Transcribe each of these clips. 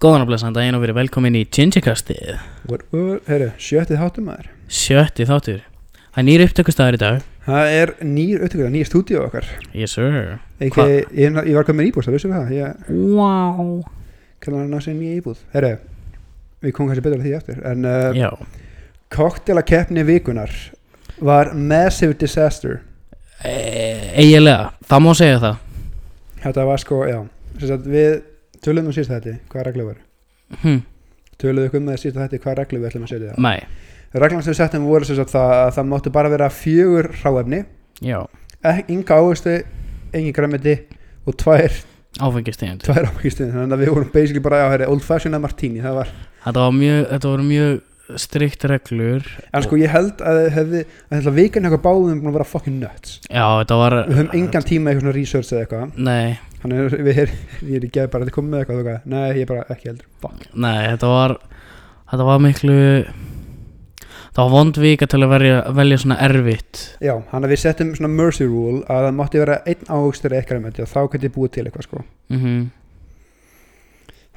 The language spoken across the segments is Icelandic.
Góðan og blessan daginn og verið velkomin í Gingerkastið herru, sjöttið hátum maður. Sjötti þáttur. Það er nýr upptökustæður í dag. Það er nýr upptökur, nýr stúdíu okkar. Yes sir. Ekki, ég, ég var komin í íbúð, það vissum við það Ég Wow. Kallar hann á sig nýja íbúð. Herru, við komum kannski betur að því eftir En uh, koktelakeppni vikunar var massive disaster. E Eiginlega, það má segja það. Þetta var sko, já Við töluðum um síðast þetta, hvað reglu var hm, Töluðum um með síðast þetta, hvað reglu við ætlum að setja? Nei, Reglan sem við settum voru sem sagt það að það máttu bara vera fjögur hráefni já. Enga áhustu, engin græmiti og tvær Áfengistegund. tvær ábyggistin þannig að við vorum basically bara á herri, old fashioned að martini það var, Þetta var mjög, þetta voru mjög strikt reglur en sko ég held að hefði, að þetta vikan eitthvað báðum búin að vera fucking nuts. Já, þetta var við höfum engan tíma eitthvað research eða eitthvað. Nei, þannig að við er, ég er ekki bara að koma með eitthvað, eitthvað nei ég er bara ekki heldur. Fuck. Nei, þetta var Þetta var miklu Það var vond vika til að velja, velja svona erfitt. Já, hann að við settum svona mercy rule að það mátti vera einn áhugstur eitthvað með og þá ég búið til eitthvað sko. Mm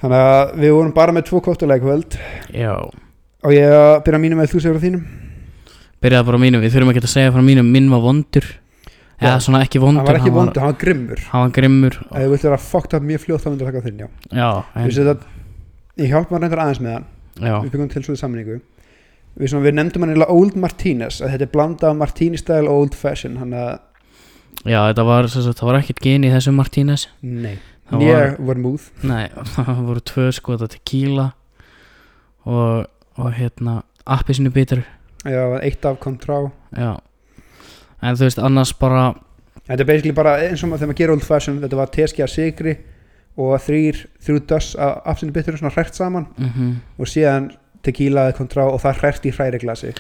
þannig að við vorum bara með tvo kóttulega kvöld. Já. Og ég að byrja að mínum með þú segur á þínum? Byrjaði bara á mínum, við þurfum ekki að segja frá mínum Minn var vondur Já. svona ekki vondur hann var ekki vondur, hann var grimmur. Hann var grimmur. Ef þú vilt vera fucked up mjög fljótt þá myndir taka þinn já. Já, en, séum að ég hjálpa hann reyndar aðeins með hann. Já, við byggum til svona sammenningu við, svona, við nefndum hann eiginlega Old Martínez að þetta er blanda af Martini style og Old Fashion hann að, já þetta var, það var ekkert gen í þessu Martínez nei Það nýja var, var múð nei, það voru tvö skota tequila og, og hérna appisinu bitur. Já, eitt af kontrá Já En þú veist, annars bara þetta er basically bara eins og maður þegar maður gerir Old Fashion þetta var teski af sigri og þrýr, þrjú döss af afsynni bitur svona hrært saman. Mm og síðan tequila eða kontrá og það hrært í hræri glasi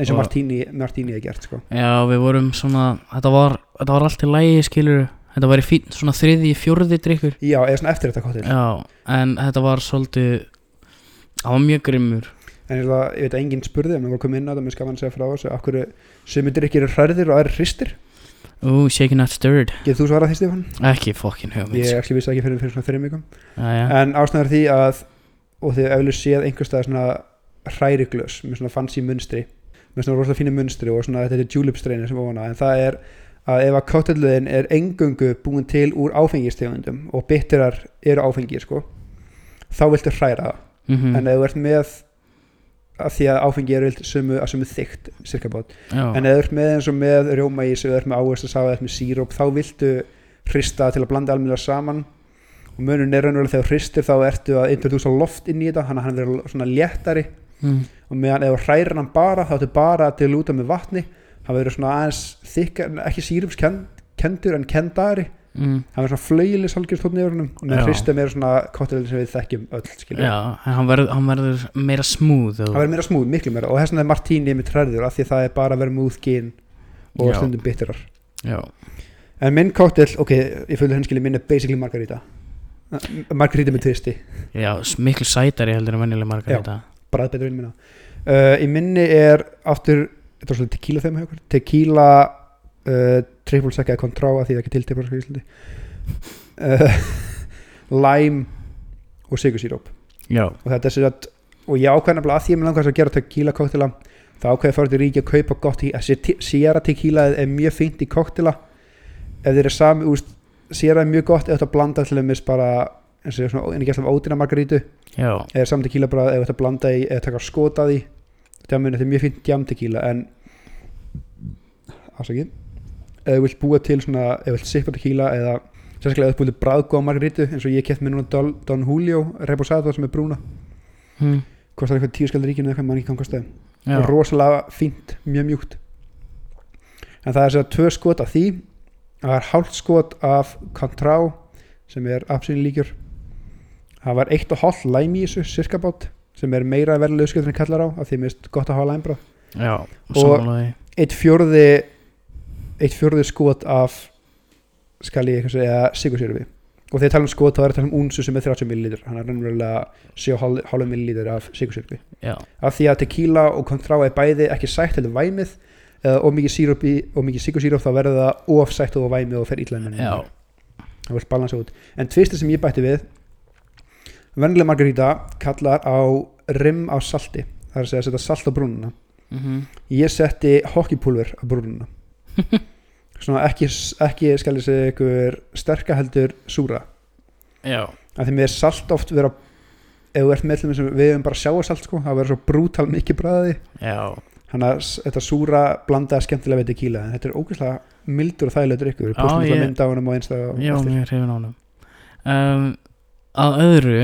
eins og Martini, Martini er gert sko. Já, við vorum svona Þetta var, þetta var allt í lægi, skilur Þetta var í fín, svona þriði, fjórði drikkur já, eða svona eftir þetta kottil Já, en þetta var svolítið Það var mjög grimmur en ég, það, veit að enginn spurði en við vorum komið inn á þetta, mér skafan að segja frá þessu af hverju sumir drikkir eru hræðir og aðrir hristir Ú, shaken not stirred getur þú svarað því Stefán? Ekki fokkin hugmynd ég ekki vissi ekki fyrir, fyrir svona þreim vikum Jæja. en ástæður því að og þið eflug séð einhvers staðar svona hræriglös með svona fancy munstri með svona rosalega fínu munstri og svona þetta er julep streinu sem ofana en það er að ef að káttelluðin er engöngu búin til úr áfengistegundum og bitterar eru áfengir sko þá viltu hræra það Mhm. en ef þú ert með að því að áfengi er vilt sömu, að sömu þygt cirka bát. Já. en þú ert með eins og með rjómaís eða þú ert með áherslu að safa eða með síróp þá viltu hrista til að blanda almennilega saman. Og munun er raunverulega þegar hristir þá ertu að introdusa loft inn í þetta hann hann verður svona léttari. Mm. og meðan ef hrærir hann bara þá ertu bara til að lúta með vatni. Hann verður svona aðeins þykkar ekki sírupskendur en kendari Mm. hann verður svona flaugilis halgjörst tótt nefnum og með hristum er svona kottel sem við þekkjum öll Já, hann verður, hann verður meira smooth og, það verður meira smúð, miklu meira. Og þess vegna er Martíni með træður af því að það er bara að vera múð gin og Já. stundum bitterar Já, en minn kóttel, ok, ég fylgði henskili minn er basically margarita. Margarita með tvisti, já, miklu sætari heldur en venjuleg margarita. bræð betur inn minna uh, í minni er aftur þetta var svolítið tequila þeim tequila uh, triple sec eða kontrá að því það ekki til triple sec í Íslandi. Uh, lime og sigursíróp Já, og þetta er sér að og ég ákveð nefnilega að því að mér langar að gera tequila koktela þá ákveði að fara til ríki að kaupa gott í Sierra tequila er mjög fínt í koktela ef þeir eru sami úst, Sierra er mjög gott ef þetta blanda til þeim bara eins og svona, en ekki alltaf ódýna margarítu. Eða saman tequila bara ef þetta blanda í eða taka skot að því. Muni þetta er mjög fínt jam tequila en afsakið ef þú vilt búa til svona ef þú vilt sippa tequila eða sérstaklega vilt bræðgóða margarítu eins og ég kett mér núna Don, Don Julio Reposado sem er brúna. Hm. kostar eitthvað tíu skaldar ríkinu eða eitthvað mann ekki kostaði. Já. og rosalega fínt, mjög mjúkt. En það er sér að tvö skot af því. Það er hálft skot af Contrá sem er absolutt líkjur það var eitt og hálft læm í þessu cirka bát sem er meira verðilega uppskjöld en kallar á af því mér finnst gott að hafa læmbráð já Og- eitt fjórði eitt fjórði skot af skal ég eitthvað segja sigursýrfi og þegar ég tala um skot þá er þetta um unsu sem er 30 millilítur. Hann er raunverulega 7,5 millilítur af sigursýrfi Já, af því að tequila og kontrá er bæði ekki sætt heldur væmið eða og mikið sigursíróp þá verður það of sætt og væmið og fer já, það vil balansa út. En tvisti sem ég bætti við vennileg margarita kallar á rim á salti. Það er að setja salt á brúnuna mm ég setti hockeypulver á brúnuna svona ekki, ekki skal ég segja ykkur sterka heldur súra. Já, af því mér salt oft vera ef þú ert með þess að við hefum bara sjáasalt sko, það verður svo brútal mikið bræði já, þannig að þetta súra blandaði skemmtilega við tequila en þetta er ógeðslega mildur og þægilega drikkur við postum ég... mynda á honum og einsta og já, hrifin á honum. Um, Að öðru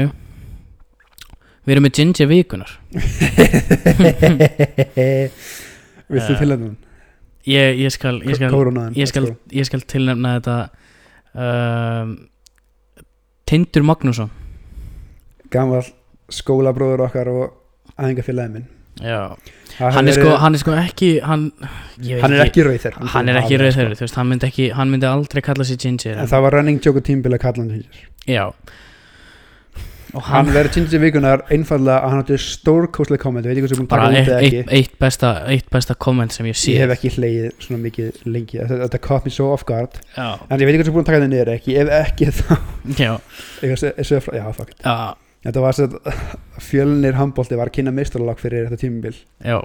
Við erum með ginger vikunar. Viltu Eh, til hennan? Ég, ég skal, ég skal, ég skal, ég skal tilnefna þetta um, Tindur Magnússon. Gammal skólabróður okkar og aðingafélagi minn. Hann er, sko, hann er sko ekki hann, hann er ekki. rauð þeir hann er ekki rauð þeirri, þú veist, hann myndi ekki hann myndi aldrei kalla sig ginger En en, það var running joke og tímbil að kalla hann ginger. Já og Hann verður ginger vikunar einfallega að hann átti stórkostlega komment. Ég veit ekki hvað sem hún bara eitt, eitt, eitt, besta, eitt besta komment sem ég sé Ég hef ekki hlegið svona mikið lengi. Þetta, caught me so off guard. Já, En ég veit ekki hvað sem búin að taka þetta niður ekki. Ef ekki þá já, Já, fuck it. Þetta var svo fjölnir handbólti var að kynna mistarlag fyrir þetta tímabil. Já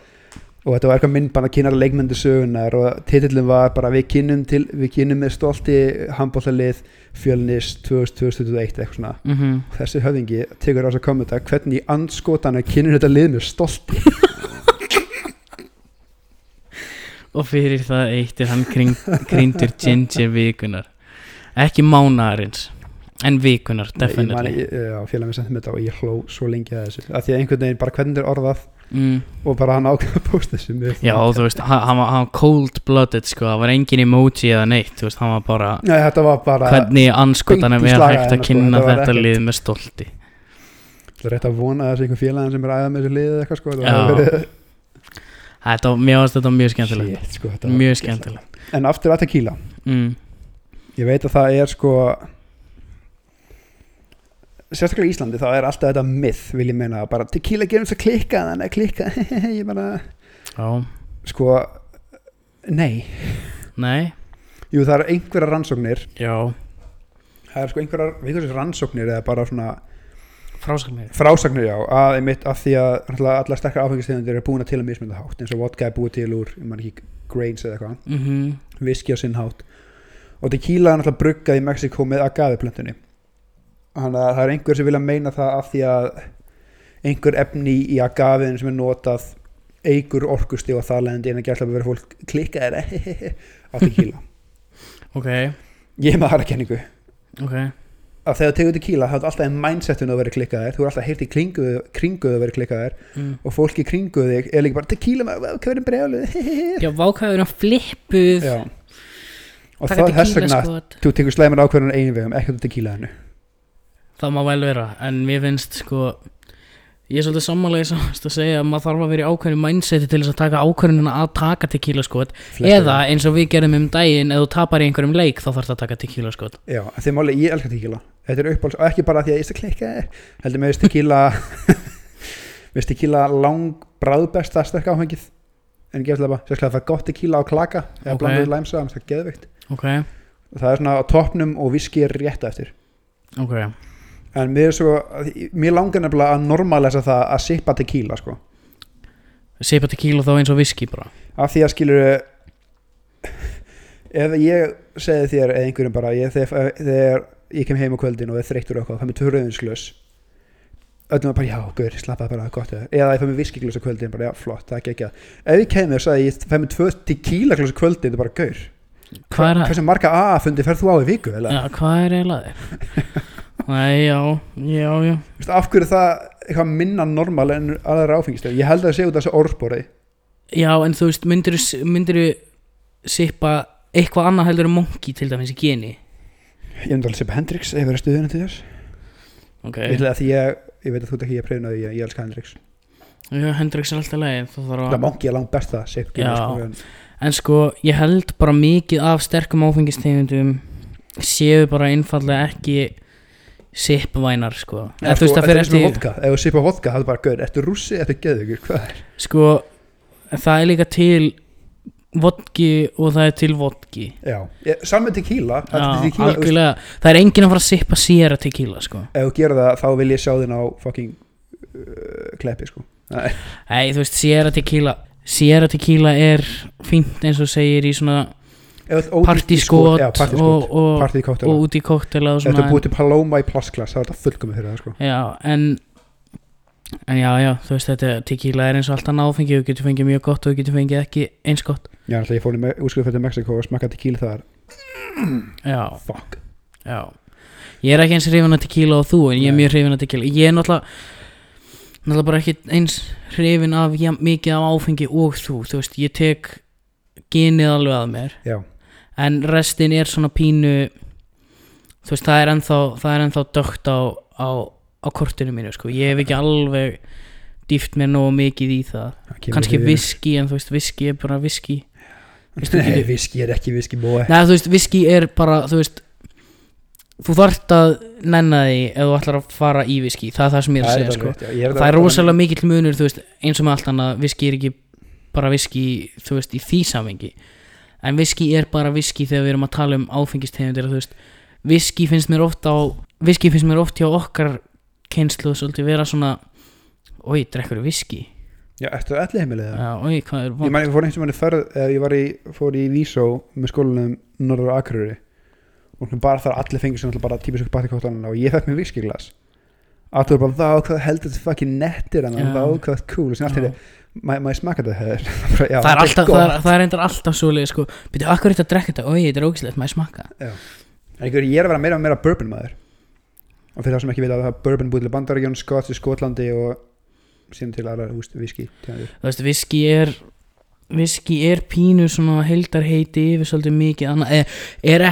og þetta var eitthvað myndbann að kynna leikmyndu sögunar og titillin var bara við kynum, til, við kynum með stolti handbóltalið fjölnis 2021 eitthvað svona. Mm og þessi höfðingi tekur á þess að koma þetta hvernig í andskotana kynur þetta lið með stolti? Og fyrir það eitt er hann kring, kringdur ginger vikunar ekki mánaðarins en vikunar, definitely. ég- já, félag mér sendið með þetta og ég hló svo lengi að þessu. Að því að einhvern veginn bara hvernig þetta er orðað mm. og bara hann ákveða að posta þessu mér já, þú veist, hann, hann, var, cold blooded sko, það var engin emoji eða neitt þú veist, hann var bara Nei, þetta var bara hvernig anskotanum er hægt að sko, kynna þetta var þetta ekkert- lið með stolti. Það er rétt að vona að þessi einhver félagin sem er æða með þessu liðið eitthvað sko verið- þetta, var- þetta mjög skemmtilegt. Sko, þetta var mjög skemmtilegt. En aftur að tequila. Mm. Ég veit að það er sko Sérstaklega í Íslandi þá er alltaf þetta myth vil ég meina bara tequila gerum þess að klikka þannig að klikka ég bara já, sko nei. Nei, Jú það eru einhverjar rannsóknir. Já. Það er sko einhverjar, við hversu rannsóknir eða bara svona frásagnir. frásagnir já að einmitt af því að náttúrulega allar sterkar áfengistegundir eru búin að til að mismynda hátt eins og vodka er búið til úr, ég man ekki, grains eða eitthvað. Mm viski á sinn hátt. Og tequila er náttúrulega bruggað í Mexiko með agaveplöntunni þannig að það er einhver sem vilja meina það af því að einhver efni í agavein sem er notað eigur orkusti og það leðandi en að gætla að vera fólk klikkaðir á tequila. Ok, ég er með aðra kenningu ok. Að þegar þú tegur tequila þá er alltaf í mindsetinu að vera klikkaðir. Þú er alltaf heyrt í kringu, kringu að vera klikkaðir. Mm. og fólki kringu þig er líka bara tequila, maður, hvað verður brjáluð já, vákaður hann flippuð. Já. Og það þess tequila vegna þú tekur slæmur ákveðun einu vegum, þú tequila hennu það má vel vera, en mér finnst sko ég er svolítið sammálega samast að segja að maður þarf að vera í ákveðinu mindseti til þess að taka ákveðunina að taka tequila skot eða eins og við gerum um daginn ef þú tapar í einhverjum leik þá þarf það að taka tequila skot Já, að máli, ég elska tequila. Þetta er uppáhalds, og ekki bara því að ég klikka þér heldur með tequila með tequila lang bráðbesta sterk áfengið. En gefslega bara, sérstaklega það er gott tequila á klaka eða Ok. okay. blanduð læmsa, það er geðveikt. Ok, og það er svona á toppnum og viski er rétt eftir. Ok en mér svo, mér langar nefnilega að normalesa það að sippa tequila sko, Sipa tequila þá eins og viski bara af því að skilur ef ég segi þér eða einhverjum bara, ég, þegar, þegar ég kem heim á kvöldin og er þreyttur og eitthvað, það með tvö rauðinsglös öllum bara, já, gaur, slappaði bara gott eða ég fæ með viskiglös á kvöldin, bara, já, flott, það er ekki ekki ef ég kemur og sagði, ég fæ með tvö tequila glös á kvöldin, það er bara, gaur hvað er það? hversu marga A-fundi ferð þú á í viku, eða? Já, hvað er eiginlega þér? Nei, já, já, já. Vistu, af hverju er það eitthvað minna normal en aðra áfengistöð, ég held að það sé út af þessu orðbóri Já, en þú veist, myndir þú sipa eitthvað annað heldur en monki til dæmis í geni? Ég myndi alveg sippa Hendrix, ef verið stuðinu til þess. Ok, ég, að ég, ég veit að þú ert ekki ég því, ég, ég elska Hendrix. Já, Hendrix er alltaf leið Það það mangi er langt besta sipp, Já. sko, en, En sko, ég held bara mikið af sterkum áfengistegundum séu bara einfallega ekki sippvænar, sko. Ja, það þetta er svona eftir vodka, ef þú sippa vodka, það er bara gauð, ertu rússi, ertu geðugur, hvað er? Sko, það er líka til vodki og það er til vodki. Já, saman tequila, Já, tequila algjörlega. Það er enginn að fara að sippa sér að tequila sko. Ef þú gerir það þá vil ég sjá þinn á fucking uh, kleppi sko. Nei, þú veist, Sierra Tequila Sierra Tequila er fínt eins og segir í svona partískot já, og, út í kóktela þú svona búið til Paloma í plastglas þá er þetta fullkomið fyrir það sko. Já, en En já, já, þú veist þetta Tequila er eins og alltaf náfengi Þú getur fengið mjög gott og þú getur fengið ekki eins gott. Já, alltaf ég fór í fyrir Mexiko og smakkaði tequila þar. Já, fuck. Já. Ég er ekki eins hrifin að tequila og þú En ég er mjög hrifin að tequila. Ég er náttúrulega Náttúrulega bara ekki eins hrifin af ja, Mikið af áfengi og þú. Þú veist, ég tek Genið alveg að mér. Já, en restin er svona pínu þú veist, það er ennþá það er ennþá dögt á, á, á kortinu mínu, sko, ég hef ekki alveg dýft mér nógu mikið í það. Kannski viski, en þú veist, viski er bara viski nei, viski er ekki viski bói. Nei, þú veist, viski er bara, þú veist þú þarft að nenna því ef þú ætlar að fara í viski það er það sem ég er að segja, sko. það er rosalega mikill munur, þú veist, eins og með allt annað viski er ekki bara viski þú veist, í því samvengi en viski er bara viski þegar við erum að tala um áfengistegundir, viski finnst mér oft á viski finnst mér oft hjá okkar kynslu svolítið vera svona oi, drekkur viski já, ertu allir er ég man ég fór einhvern veginn ferð eða ég var í, fór í Vísó með skólanum Norður Akureyri. Og bara þar allir fengur sem bara típisku partíkóttan og ég fekk mér viskiglas er bara, þá hvað heldur þetta fucking nettir en þá hvað cool. Og sem allt Já. Maður þetta? Hér Já, það er alltaf, það er, það er endur alltaf svoleið sko, byrju, akkur þetta að drekka þetta, oi, þetta er ógislegt, maður smakka En einhver, ég er að vera meira og meira bourbon maður. Og fyrir það sem ekki veit að það er bourbon búið til Bandaríkjón, Skots í Skotlandi og síðan til aðra húst, viski tegundir. þú veist, viski er viski er pínu svona heildarheiti yfir svolítið mikið annað. Er, er,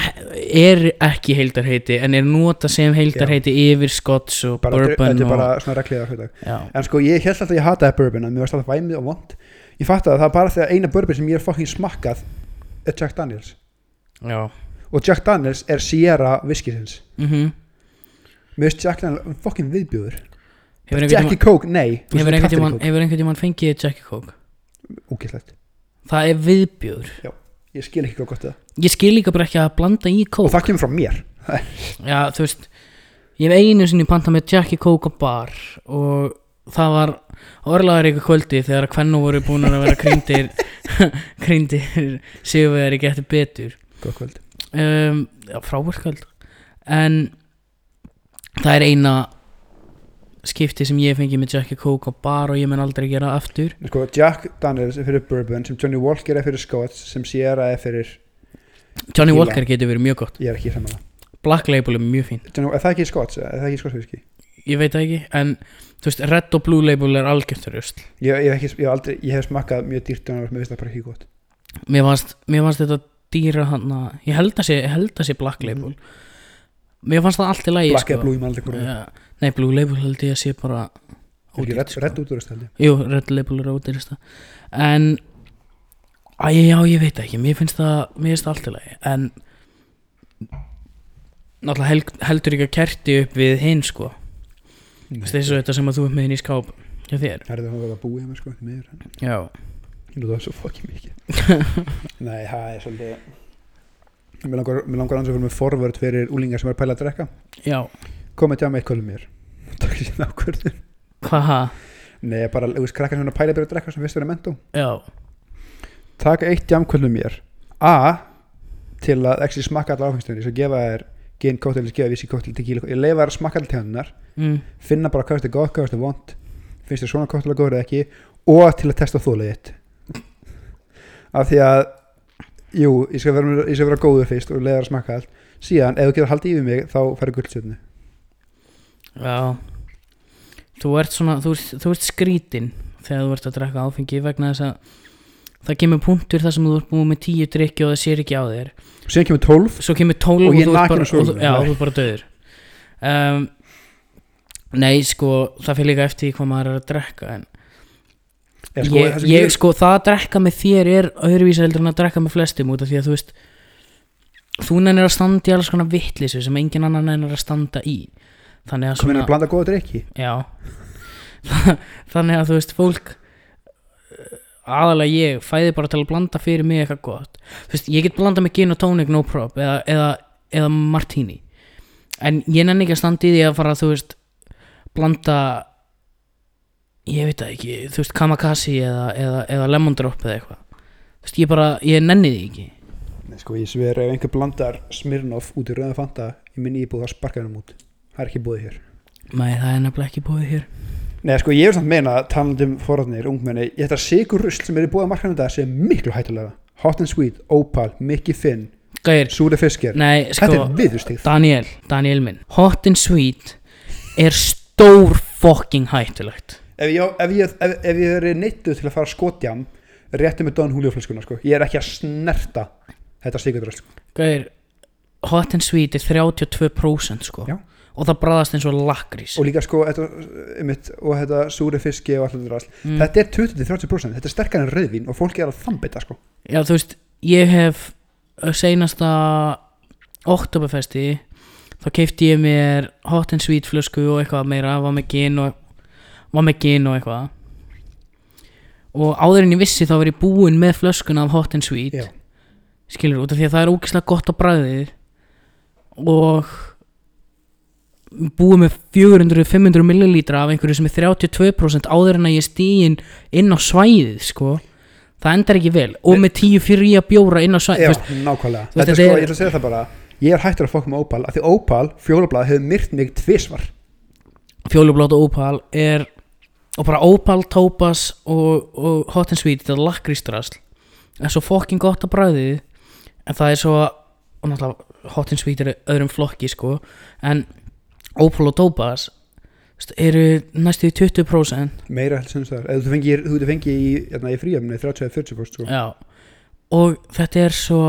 er ekki heildarheiti en er nota sem heildarheiti yfir Scots og bara, Bourbon þetta er bara svona regliða já, en sko ég held alltaf að ég hataði bourbon en mér varst alltaf væmið og vond. Ég fatt að það er bara þegar eina bourbon sem ég er fucking smakkað er Jack Daniels. Já. Og Jack Daniels er Sierra viskisins mm mér veist Jack Daniels fucking viðbjóður. Jackie Coke, nei hefur einhvern einhvern tímann fengið Jackie Coke? Ógæslegt, það er viðbjöður ég skil ekki hvað gott það ég skil líka bara ekki að blanda í og Coke það kemur frá mér. Já, þú veist ég hef einu sinni pantað með Jackie Coke á bar og það var orðlaður ykkur kvöldi þegar að kvennu voru búin að vera kryndir kryndir sigurvegar í getur betur. Góð kvöld. Um, já, frábærkvöld en það er eina skipti sem ég fengi með Jackie Coke á bar og ég menn aldrei gera aftur. Sko, Jack Daniels er fyrir bourbon sem Johnny Walker er fyrir Scots sem Sierra er fyrir Johnny Fíla. Walker getur verið mjög gott. Ég er ekki saman Black Label er mjög fín Johnny, er það ekki Scots, er það ekki Scots whisky? Ég veit ekki en þú veist Red og Blue Label er algjört rusl. Ég, ég, ekki, ég, aldrei, ég hef smakkað mjög dýrt og mér finnst það bara ekki gott. Mér fannst, þetta dýra hann að ég held að sé Black Label mér fannst það allt í Mhm. Black sko. eða Blue, ég man aldrei hvort það er. nei Blue Label held ég að sé bara Er ekki ódýrt, Redd sko. redd útrúst held ég. Jú, Red Label er ódýrista en að já, ég veit ekki, mér finnst það mér finnst það allt í lagi. En náttúrulega held, heldur ekki að kerti upp við hinn sko. Nei, þessu þetta sem að þú er með hinn í skáp hjá þér. Það er það að vera búið með sko, því miður, en já, Ég nú það svo fucking mikið. Nei, það er svolítið Mér langar, langar að vera með forvörd fyrir úlingar sem er pæla að drekka. Já, Komið til að með eitt kvöldum mér. Takk sér það ákvörðun hvaða? Nei, bara, krakkar sem er pæla að byrja að drekka sem fyrst verið mentó. Já, Taka eitt jamkvöldum mér. A Til að ekki smakka allar áfengstunni Svo gefa þér gin kóttelis, gefa vissi kóttel tequila Ég leifa þér að smakka allar tegundunar mm, Finna bara hvað þetta er gott, hvað þetta er vond Finnst þér svona kóttel að góður eða ekki? Og til að testa þólið þitt. Af því að Jú, ég skal vera, ég skal vera góður fyrst og leiða að smakka allt. Síðan, ef þú getur haldið yfir mig Þá færðu guldsjöfni já. Þú ert svona, þú ert, þú ert skrítin þegar þú ert að drekka áfengi vegna þess að það kemur punktur þar sem þú ert búið með tíu drikki og það sér ekki á þér. Síðan kemur 12 svo kemur tólf Og ert nakinn bara, og þú- já, þú ert bara döður um, nei sko það fyrir líka eftir hvað maður er að drekka en Sko, ég, það sem ég, sko það að drekka með þér er öðruvísi heldur en að drekka með flestum út af því að þú veist þú nennir að standa í alls konar vittlisu sem engin annan nennir að standa í. Þannig að að blanda góða drikki já. Þannig að þú veist fólk aðalega ég fæði bara til að blanda fyrir mig eitthvað gott. Þú veist, ég get blanda með gin og tónik no prop eða, eða, eða martini. En ég nenni ekki að standa í því að fara þú veist blanda ég veit það ekki, þú veist kamakasi eða, eða, eða lemon drop eða eitthvað. Þú veist, ég bara, ég nenni því ekki. Nei, sko, ég sver ef einhver blandar Smirnoff út í rauðan fanta í minni íbúð að sparka hennum út. Það er ekki búið hér. Nei, það er nefnilega ekki búið hér. Nei, sko, ég er samt meina, talandi um forðarnir, ungmenni, ég þetta sigur rusl sem er í búið að markaðum þetta sé miklu hættulega Hot and Sweet, Opal, Mickey Finn Súri Fisker, nei, þetta sko er viðustíð Daniel, Daniel minn. Hot and Sweet er stór fucking hættulegt ef ég, ef ég, ef, ef ég er neittuð til að fara skotjam rétti með Don Julio flöskuna, sko. Ég er ekki að snerta þetta sko. Gæir, Hot and Sweet er 32% sko. Og það bræðast eins og lakrís. Og líka, sko, þetta, einmitt, og þetta Súri Fiski og allt þetta mm. þetta er 20-30%, þetta er sterkar en rauðvín og fólk er að þambita, sko. Já, þú veist, ég hef uh, seinasta Oktoberfesti þá keipti ég mér Hot and Sweet flösku og eitthvað meira var með gin og, var með gin og eitthvað. Og áður en ég vissi þá var ég búinn með flöskuna af Hot and Sweet. Já. skilur, út af því að það er ógeðslega gott á bræðið og búið með 400-500 millilítra af einhverju sem er 32% áður en að ég stíin inn á svæðið sko. Það endar ekki vel. Og með 10 fyrir að bjóra inn á svæðið Já, veist, nákvæmlega. Veist, Þetta er sko, ég ætla að segja það bara Ég er hættur að fokka með Opal af Því Opal, fjólablað, hefur myrt mig tvisvar. Fjólublátt og Opal er og bara Opal, Topaz og, og Hot and Sweet, þetta er lakrístrasl er svo fokkin gott á bræðið en það er svo og náttúrulega Hot and Sweet er öðrum flokki sko. En Opal og Topaz eru næstu í 20% Meira helst sem það er þú fengir, þú fengir í, hérna, í fríöfni 30-40% sko. Og þetta er svo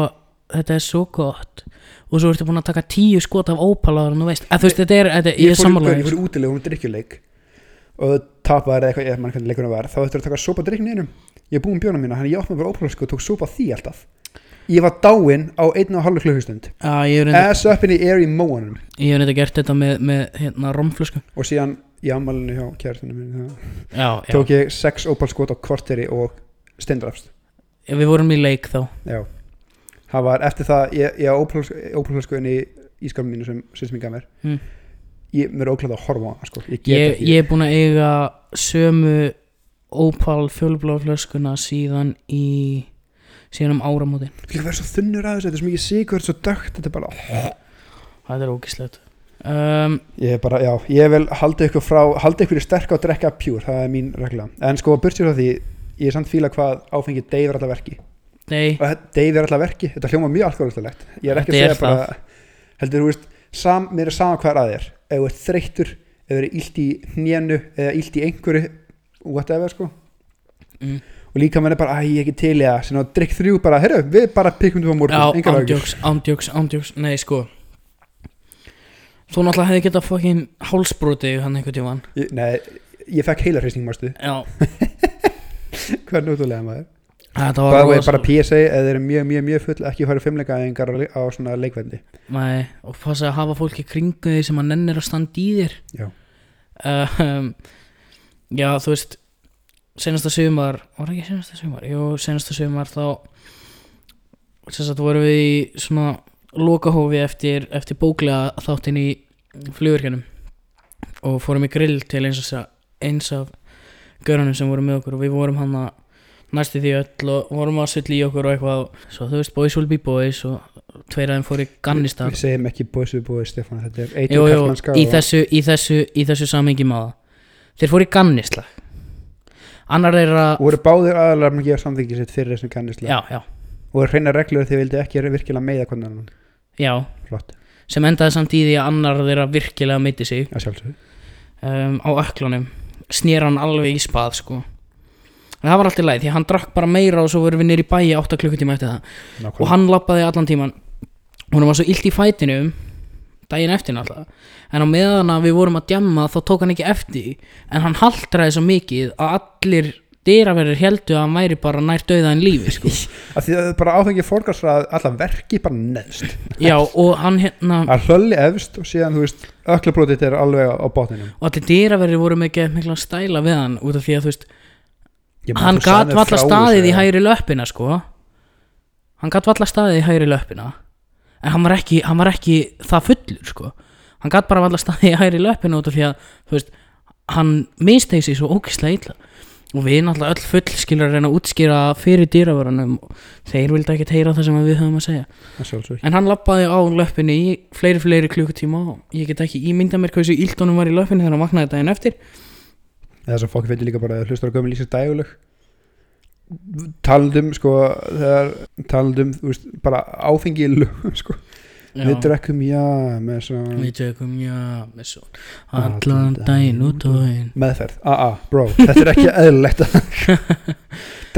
þetta er svo gott. Og svo ertu búin að taka tíu skot af Opal en þú veist, að þú veist, þetta er, þetta, ég Ég er sammála ég fór í útilegum og drikkjuleik og tapaði eða eitthvað, ég mann hvernig leikunum var þá ættir að taka sopa drikkin einum Ég er búin bjóna mína, þannig ég opnaði bara Opal sko, og tók sopa af því alltaf. Ég var dáinn á einn og halvu klukkustund. Reynda, Ass up in the air í móanum. Ég hef reynda gert þetta með, með hérna, romflösku og síðan í ammálinu hjá kærastinu mín Já, já, tók ég sex Opal skot á korteri og steindrafst við vorum í leik þá. Já. Það var eftir það, ég, ég á ópálflösku inn í ískapinu mínu sem sýst mér gaf mér. Mm. Ég, Mér er óklæð að horfa á hana sko. Ég ég, ég er búin að eiga sömu Opal fjólubláflöskuna síðan í síðan um áramótin. Líka verið svo þunnur að þessu, þetta er svo mikið sigur, svo dögt Þetta er bara, Það er ógislegt um, ég er bara, já Ég vil halda ykkur frá, halda ykkur í sterk og drekka pjúr, það er mín regla. En sko, burtsir frá því, ég er samt fíla hvað áfengi deyfir alltaf verki. Nei, Og deyfir alltaf verki, þetta hljóma mjög alkoholistulegt Ég er ekki að segja bara Heldur, þú veist, sam, mér er sama hvað er að þér Ef þú ert þreyttur, ef þú er illt í hnénu Eða illt í einhverju, whatever sko. Mm, og líka mann er bara, æ, ég er ekki til það. Sem að drikk þrjú bara, herru, við bara pikkum þú á morgun, Já, ándjóks, ándjóks, ándjóks Nei, sko. Þú náttúrulega hefði getað fokkin hálsbroti hann einhvern tímann. Ég- Nei, ég fekk heila hreysning, mástu Já, Hvernig útúlega maður? Bara, var bara, PSA, eða þeir eru mjög, mjög, mjög full ekki fara fimmleikaðingar á, á svona leikvelli Nei, og passa að hafa fólki kringu því sem að nennir að standa í þér Já. um, Já, þú veist senasta sumar, var ekki senasta sumar? Jú, senasta sumar þá sem sagt vorum við í svona lokahófi eftir, eftir bóklega þáttinn í flugurkjönum og fórum í grill til eins, og, eins af görunum sem voru með okkur og við vorum hann að næstu því öll og vorum að sull í okkur og eitthvað. Svo þú veist, boys will be boys og tveir aðeim fór í Gannistar Við segjum ekki bóðs við bóðis, Stefán Þetta er eitur jú, kallmannska í þessu, í þessu, í þessu samhengi maða Þeir fóru í gannislag Annar er að og voru báðir aðalega að gefa samþyggi sitt fyrir þessum kannislega Já, já, og voru hreina reglur að þið vildi ekki virkilega hvernig annan. Já. Flott, Sem endaði samt í því að annar þeirra virkilega meiti sig. Að sjálfsögðu. Um, Á öklunum Snýr hann alveg í spað, sko En það var alltaf læg, því að hann drakk bara meira og svo vorum við nýri bæi 8 klukkutíma eftir það. Og Nákvæmlega. hann lappaði allan tíman hún var svo illt í fætinu daginn eftir náttúrulega. En á meðan að við vorum að djamma þá tók hann ekki eftir en hann haltraði svo mikið að allir dyraverðir heldu að hann væri bara nær döða en lífi sko. Af því að það bara áfengi fórgarsrað allar verki bara neðst. Já og hann hérna að hlölli efst og síðan þú veist öklabrótið er alveg á botninum. Og allir dyraverðir voru ekki mikla stæla við hann út af því að þú veist hann þú sagði gat mér valla staðið í hægri löppina sko. Hann gat valla staðið í hægri löppina. En hann var ekki, hann var ekki það fullur sko. Hann gat bara valla staðið í hægri löppina út af því að veist, hann mistegi sig svo ókislega illa. Og við náttúrulega öll full skilur að reyna að útskýra fyrir dýravörunum. Þeir vildi ekki heyra það sem við höfum að segja. En hann lappaði á löppinni í fleiri fleiri klukkutíma og ég get ekki ímynda mér hversu ílt honum var í löppinni þegar hann vaknaði daginn eftir eða svo fólk veitir líka bara að hlustar á gömur lýsir dæguleg. Talandum sko þegar talandum bara áfengi í lögum sko. Við drekkum já með svo Við tökum já með svo Allan daginn út og inn. Meðferð, a-a, bro, þetta er ekki eðlilegt.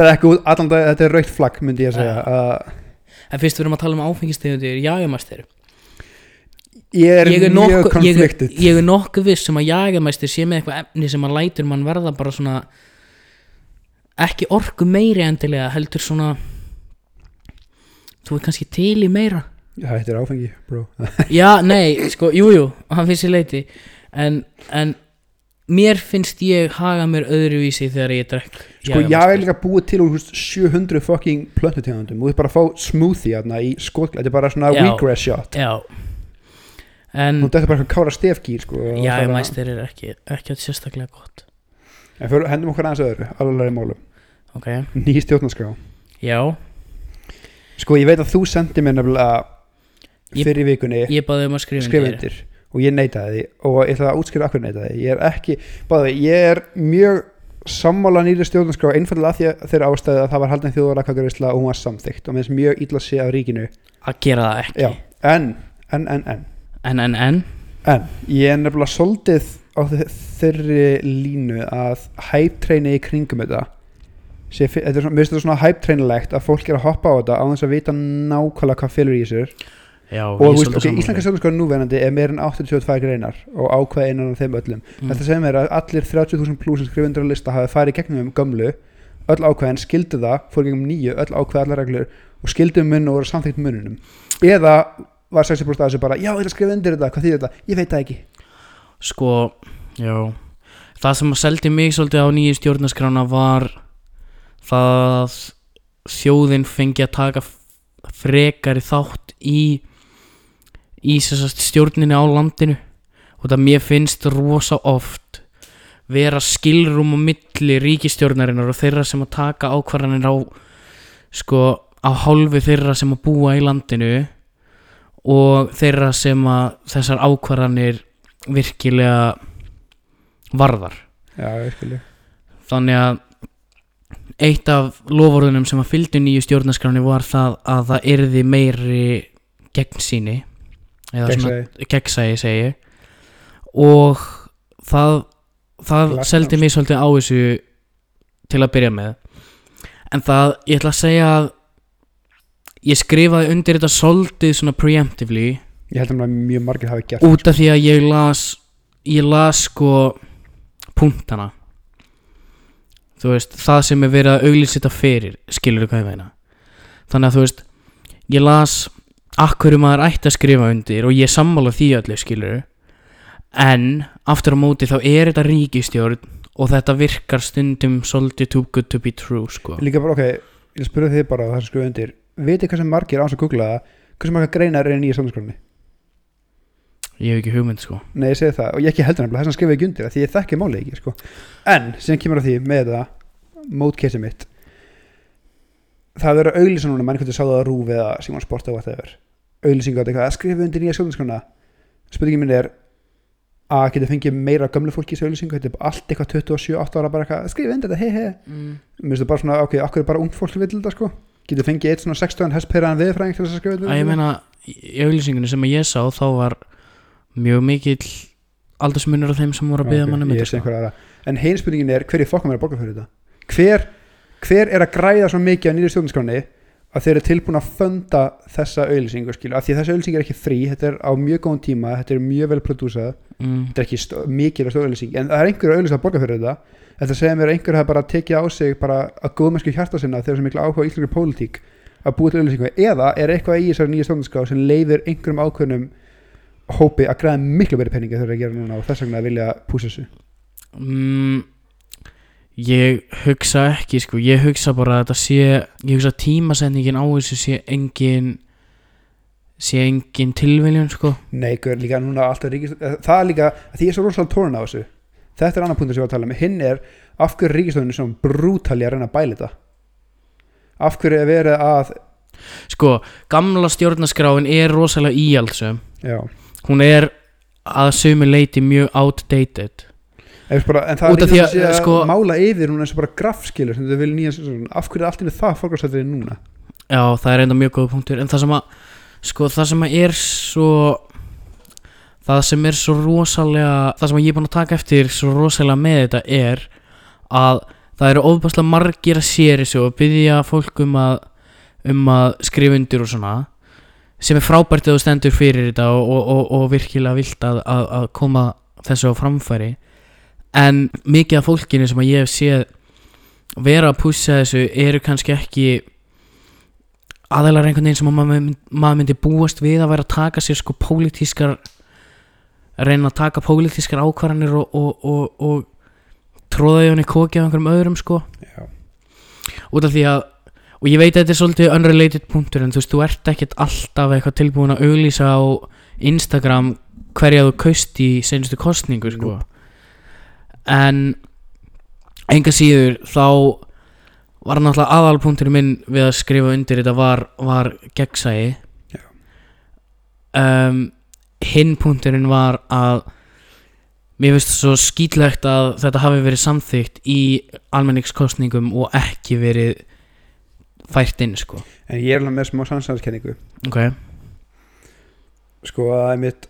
Ekki út allan dag, þetta er raukt flagg myndi ég að segja uh, En fyrst við erum að tala um áfengistegundir Jagamæstir ég er, ég er, mjög nokkuð, ég, er, konfliktið ég er nokkuð viss sem að jagamæstir sé með eitthvað efni sem að lætur mann verða bara svona ekki orku meiri endilega heldur svona þú er kannski til í meira. Þetta er áfengi, bro. Já, nei, sko, jújú, jú, hann finnst sér leiti en, en mér finnst ég haga mér öðruvísi þegar ég drekk sko ég er líka búið til úr þú veist, 700 fucking plöntutegundum. Og þú ert bara að fá smoothie hérna í skotglæð, þetta er bara svona Já. wheatgrass shot. Já En þetta er bara eitthvað kára stefgýr sko og bara- jagamæstir er ekki, ekki sérstaklega gott. En fyrir, hendum okkur aðeins öðru, alveg málum. Ok, ný stjórnarskrá. Já, sko ég veit að þú sendi mér nefnilega Ég- fyrir vikunni ég baði um að skrifa undir. og ég neitaði því og ég ætla að útskýra akkur neitaði því. ég er ekki, báði, ég er mjög sammála nýri stjórnarskrá einfallega því að þeirra ástæði að það var haldin þjóðarakakarisla og hún var samþykkt og minnst mjög illa sé af ríkinu. Að gera það ekki. Já, en, en, en, en En, en, en? En ég er nefnilega soldið á þe- þeirri línu að hæptreini í kringum þetta. Sé, þetta er svona, mér finnst þetta svona hæptreinilegt að fólk er að hoppa á þetta á þess að vita nákvæmlega hvað fylgur í sér Já, og þú veist, ok, íslenska stjórnarskrá núverandi er meir en 82 greinar og ákveð einan af þeim öllum. Mm. þetta segir mér að allir 30.000 pluss skrifundur á lista hafi farið gegnum um gömlu öll ákveðin skildu það, fór gegnum nýju öll ákveð allar reglur og skildu um munn og voru samþykkt munnunum eða var 60% af þessu bara, já, ég ætla að skrifa undir þetta, hvað þýðir þetta, ég veit það ekki. Sko, já. Það sem að seldi mig svolítið á nýju stjórnarskrána var það þjóðin fengi að taka frekari þátt í í sérst stjórninni á landinu. Og það mér finnst rosa oft vera skilrum á milli ríkistjórnarinnar og þeirra sem að taka ákvarðanir á sko á hálfu þeirra sem að búa í landinu og þeirra sem að þessar ákvarðanir virkilega varðar. Já, skilji þannig að eitt af lofórðunum sem að fylgdu nýju stjórnarskráni var það að það yrði meiri gegnsýni eða gegnsæi. segi og það það seldi mig svolítið á þessu til að byrja með. En það, ég ætla að segja að ég skrifaði undir þetta svolítið svona preemptively. Ég held að mjög margir hafi gert út af því að ég las ég las sko punktana. Þú veist, það sem er verið að auglýsita fyrir skilur hvað ég meina? Þannig að þú veist, ég las akkur maður ætti að skrifa undir og ég sammála því öllu skilur en aftur á móti þá er þetta ríkistjórn og þetta virkar stundum svolítið too good to be true sko. Líka bara, ok, ég spurði þið bara það sem skrifa undir, vitið hvað sem margir án sem googla það, hversu margar greinar er í nýja stjórnarskránni? Ég hef ekki hugmynd sko. Nei, ég segi það. Og ég ekki heldur nefnilega þess að skrifa ekki undir það því ég þekki máli ekki sko. en sem kemur að því með það mótkeisið mitt. Það verður að auglýsa núna mann hvernig sáðu það rúf eða Simon Sport eða whatever. Auglýsinga á þetta að skrifa undir nýja sjóðinskona spurningin minn er að geta fengið meira gömlu fólki í þessu auglýsingu? Þetta er allt eitthvað 27-8 ára bara eitthvað skrifa undir þetta, hei hei mm. mér finnst það bara svona, ok, okkur er bara ung fólk sem vil þetta sko getur fengið eitt svona 16 hestperaðan viðfræðing til þess að skrifa að ég meina í auglýsingunni sem ég sá þá var mjög mikill aldursmunur af þeim sem voru að byggja einhverja aðra. en hinn spurningin er hver er fokkum er að borga fyrir þetta? Hver, hver er að græða svo mikið á nýri stjórnarskráni að þeir eru tilbúin að funda þessa auðlýsingu skilu, af því að þessi auðlýsing er ekki frí þetta er á mjög góðum tíma, þetta er mjög vel prodúsað mm. þetta er ekki stóð auðlýsing en það er einhver auðlýsing að borga fyrir þetta. Þetta segja mér að einhver hafa bara tekið á sig bara að góðmennsku hjarta sinna þegar sem mikla áhuga í íslenskri pólitík að búa til auðlýsingu eða er eitthvað í þessari nýja stjórnarskrá sem leifir einhverjum ákveðnum hópi að græða miklu verið peningi þegar þeir gera núna og þess vegna vilja púsa þessu? Mm, ég hugsa ekki sko, ég hugsa bara að þetta sé ég hugsa að tímasendingin á þessu sé engin sé engin tilviljun sko. Nei, gaur, líka núna alltaf ríkist það er líka, því ég er svo rosalega tórun á þessu. Þetta er annar punktur sem ég var að tala um. Hinn er af hverju ríkistöðunni svona brútali að reyna að bæla þetta? Af hverju er verið að sko, gamla stjórnaskráin er rosalega íhaldsum já, hún er að sömu leiti mjög outdated bara, en það er líka að, að, að sko- mála yfir hún eins og bara grafskilur af hverju er allt einu það fórkvæmstættir núna? Já, það er enda mjög góð punktur. En það sem að Sko, það sem að er svo Það sem er svo rosalega Það sem að ég er búin að taka eftir Svo rosalega með þetta er Að það eru ofbærslega margir að sér þessu Og byggja fólk um að Um að skrifa undir og svona Sem er frábært að þú stendur fyrir þetta Og, og, og, og virkilega vilt að, að, að koma þessu á framfæri En mikið af fólkinu sem að ég hef séð Vera að pússa þessu Eru kannski ekki aðeinar einhvern veginn sem að maður, maður myndi búast við að vera að taka sér sko pólitískar reyna að taka pólitískar ákvarðanir og, og, og, og tróða í hann í koki af einhverjum öðrum sko. Já, út af því að og ég veit að þetta er svolítið unrelated punktur en þú veist, þú ert ekkert alltaf eitthvað tilbúin að auglýsa á Instagram hverja þú kaust í senustu kostningu sko en enga síður þá var náttúrulega aðalpunkturinn minn við að skrifa undir. Þetta var, var gegnsæi. Um, hinn punkturinn var að mér finnst svo skýtlegt að þetta hafi verið samþygt í almenningskostningum og ekki verið fært inn sko. En ég er alveg með smá sannsæðiskenningu ok, sko að mitt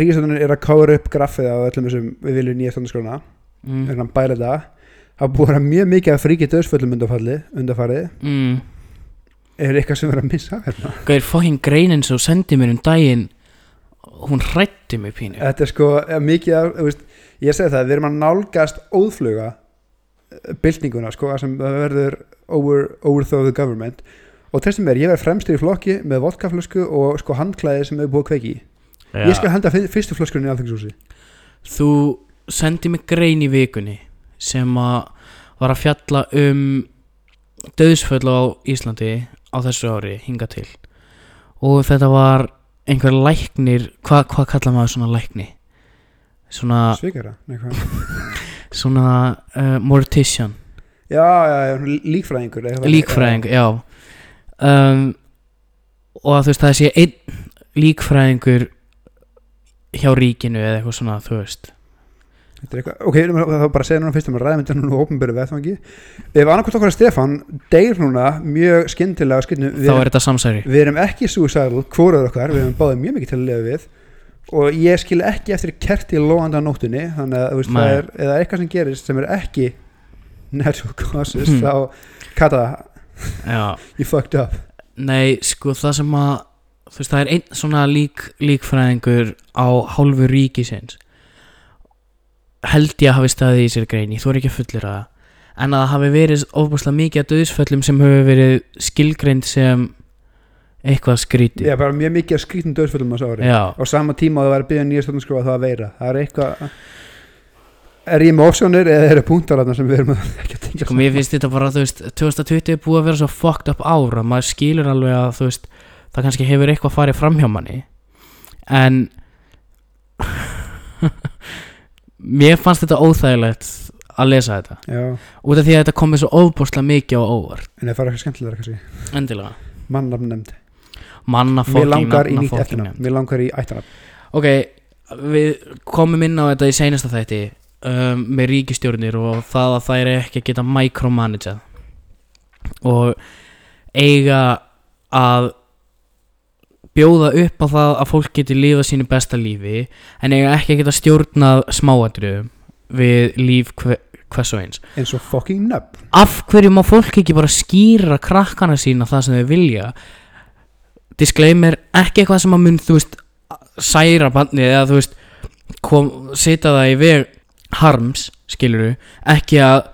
ríkistöðunni er að kára upp graffið á öllum þessum við viljum nýja stöndaskrána mm. er hann bæla það er búið að vera mjög mikið af fríki döðsföllum undarfarið Mm. er eitthvað sem er að missa hérna? Gauðir fokkin greinin svo sendi mér um daginn hún hrætti mig pínu. Þetta er sko eh, mikið af þú veist, ég segi það, við erum að nálgast óðfluga byltinguna sko að sem verður over, overthrow the government. Og þess sem er, ég verð fremstur í flokki með vodkaflösku og sko handklæði sem er búið að kveiki í ég skal henda fyr- fyrstu flöskunni í alþingshúsi Þú sendi mig grein í vikunni sem að var að fjalla um döðsföll á Íslandi á þessu ári hinga til. Og þetta var einhver læknir hvað hva kallar maður svona lækni? Svona, hvað? Svona uh, mortician. Já, já, já, líkfræðingur eitthvað. líkfræðing, já. Um, og að þú veist það sé einn líkfræðingur hjá ríkinu eða eitthvað svona, þú veist. Eitthvað, ok, það var bara segja núna fyrst um að ræða myndir núna ópenbæru veðfangi ef annarkvæmt okkar að Stefán deyr núna mjög skyndilega skynnu, þá er þetta samsæri. við erum ekki suicidal, hvoraður okkar við erum báðið mjög mikið til að lifa við. Og ég skil ekki eftir kerti lóanda á nóttunni þannig að veist, það er eða eitthvað sem gerist sem er ekki natural causes Hmm. þá kata, já, you fucked up. Nei, sko það sem að þú veist, það er einn svona lík, líkfræðingur á hálfu ríkisins. Held ég að hafi staðið í sér grein ég þú er ekki að fullir það. En að það hafi verið ofbúslega mikið að döðsföllum sem hefur verið skilgreind sem eitthvað skrítið ég er bara mjög mikið að skrítum döðsföllum á þessu ári já, á sama tíma að það var að byggja nýja stofnskróa það að veira. Það er eitthvað er ég með opsjónir eða eru punktalarna sem við erum að ekki að tengja Sko mér finnst þetta bara, þú veist, 2020 er búið að vera svo fucked up ára, maður skilur alveg að, þú veist, það kannski hefur eitthvað farið fram hjá manni en mér fannst þetta óþægilegt að lesa þetta. Já, út af því að þetta komið svo ofbúrslega mikið á óvart. En það fara eitthvað skemmtilega kannski. Endilega, mannafn nefnd mér langar í nýtt eftirnafn. Mér langar í ættarnafn. Ok, við komum inn á þetta í seinasta þætti um, með ríkistjórnir og það að það er ekki að geta micromanagað og eiga að bjóða upp á það að fólk geti lifað sínu besta lífi en eiga ekki að geta stjórnað smáatriðum við líf hver, hvers og eins. Eins og fucking nöfn. Af hverju má fólk ekki bara skýra krakkana sína það sem þau vilja? Disclaimer, ekki eitthvað sem að mun þú veist, særa bandið eða þú veist, kom, setja það í veg harms, skiluru ekki að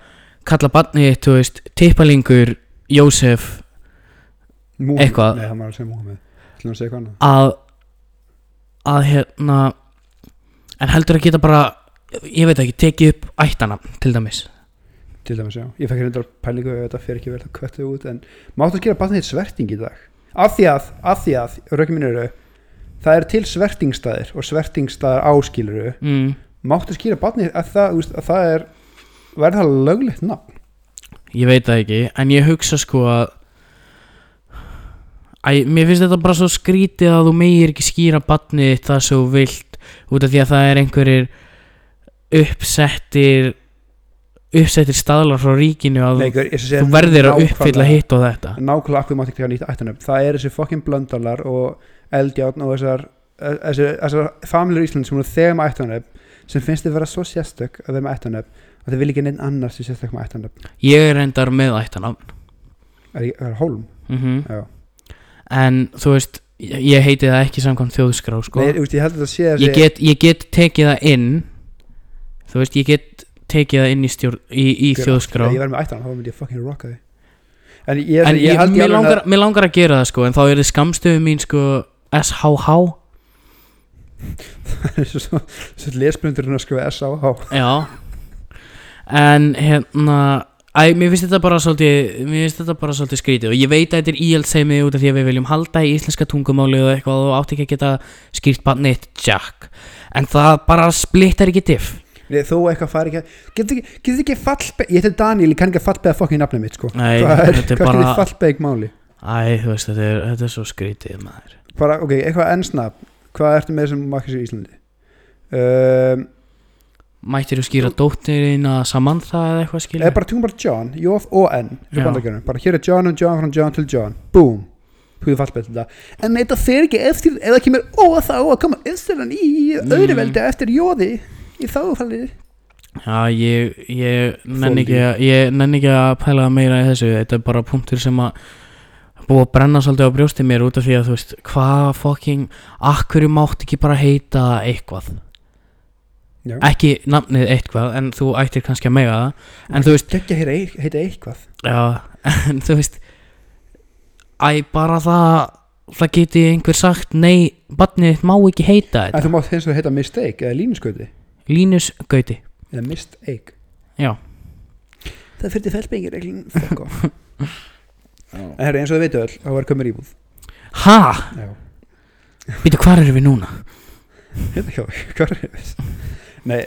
kalla bandið þú veist, tippalingur Jósef Múhameð. Eitthvað. nei, að að að að hérna en heldur að geta bara ég veit ekki, tekið upp ættana til dæmis. Til dæmis já, ég fekk hérna pælingu ef þetta fer ekki vel að köttu út en máttu að gera barnið þitt sverting í dag? Af því að, af því að, rökkum minn eru það er til svertingstæðir og svertingstæðar áskiluru. Mm. máttu að það, þú veist, að það er verður það löglegt nafn? Ég veit það ekki, en ég hugsa sko að Æ, mér finnst þetta bara svo skrítið að þú megir ekki skýra badnið þitt það svo vilt út af því að það er einhverjir uppsettir uppsettir staðlar frá ríkinu að ég sé þú verðir að uppfylla hitt og þetta. Nákvæmlega akkur mátti ekki taka nýtt ættanöfn það er þessi fokkin blöndalar og eldjárn og þessar þessar, þessar familur í Ísland sem eru þegar með ættanöfn sem finnst þið vera svo sérstök að þeim ættanöfn að þið vil ekki neinn annars sem sérstök með ættanöfn Ég er reyndar með ættanafn En þú veist, ég ég heiti það ekki samkvæmt þjóðskrá sko. Nei, veist, ég þessi ég, get, ég get tekið það inn Þú veist, ég get tekið það inn í, stjórn, í, í þjóðskrá ég verð með ættanöfn þá myndi ég fokkin rocka því en ég, En ég, ég, mér, ég langar, mér langar að gera það sko En þá er þið skamstöðu mín sko SHH að svo, svo lesblöndurinn að skrifa S.A.H. Já En hérna Æ, mér finnst þetta bara svolítið Mér finnst þetta bara svolítið skrítið Og ég veit að þetta er íhaldsheimi út af því að við viljum halda í íslenska tungumáli og eitthvað og átti ekki að geta skýrt bara neitt Jack. En það bara splittar ekki diff. Nei, Þú eitthvað fari ekki Getur ekki, getur ekki fallbeg Ég heiti Daniel, ég kann ekki að fallbega fokkin nafnið mitt sko. Nei, er, þetta er hvað er bara fallbeg máli? Æ, þú veist, þetta er, þetta er svo skrítið maður. Bara, ok, eitthvað ennsnafn hvað ertu með sem í Íslandi? Um, Mættir þú skýra dóttirinn að Samantha eða eitthvað skilja? eða bara tungum bara John, J og N bara hér er John og John frá John til John. Boom, fallbætt þetta. En þetta fer ekki eftir, eða kemur ó þá að koma eftir hann í Mm. veldi eftir jóði í þáfallið Já, ég, ég Þoldi. ekki, að- ég nenni ekki að pæla meira í þessu. Þetta er bara punktur sem að búið að brenna svolítið á brjósti mér út af því að þú veist, hvað fucking akkur mátt ekki bara heita eitthvað Já. ekki nafnið eitthvað en þú ættir kannski að mega það. En þú veist, ekki að heita eitthvað. Já, en þú veist æ, bara það það geti einhver sagt nei, barnið má ekki heita en þetta. þú mátt hins vegar heita mistake eða línuskauti Línus Gauti, eða mistake já. Það fyrir fuck off. En herri eins og þið veitu öll þá var kömur íbúð. Ha? já. Býtu, hvar erum við núna? Hérna hjá, hvað er það? Nei,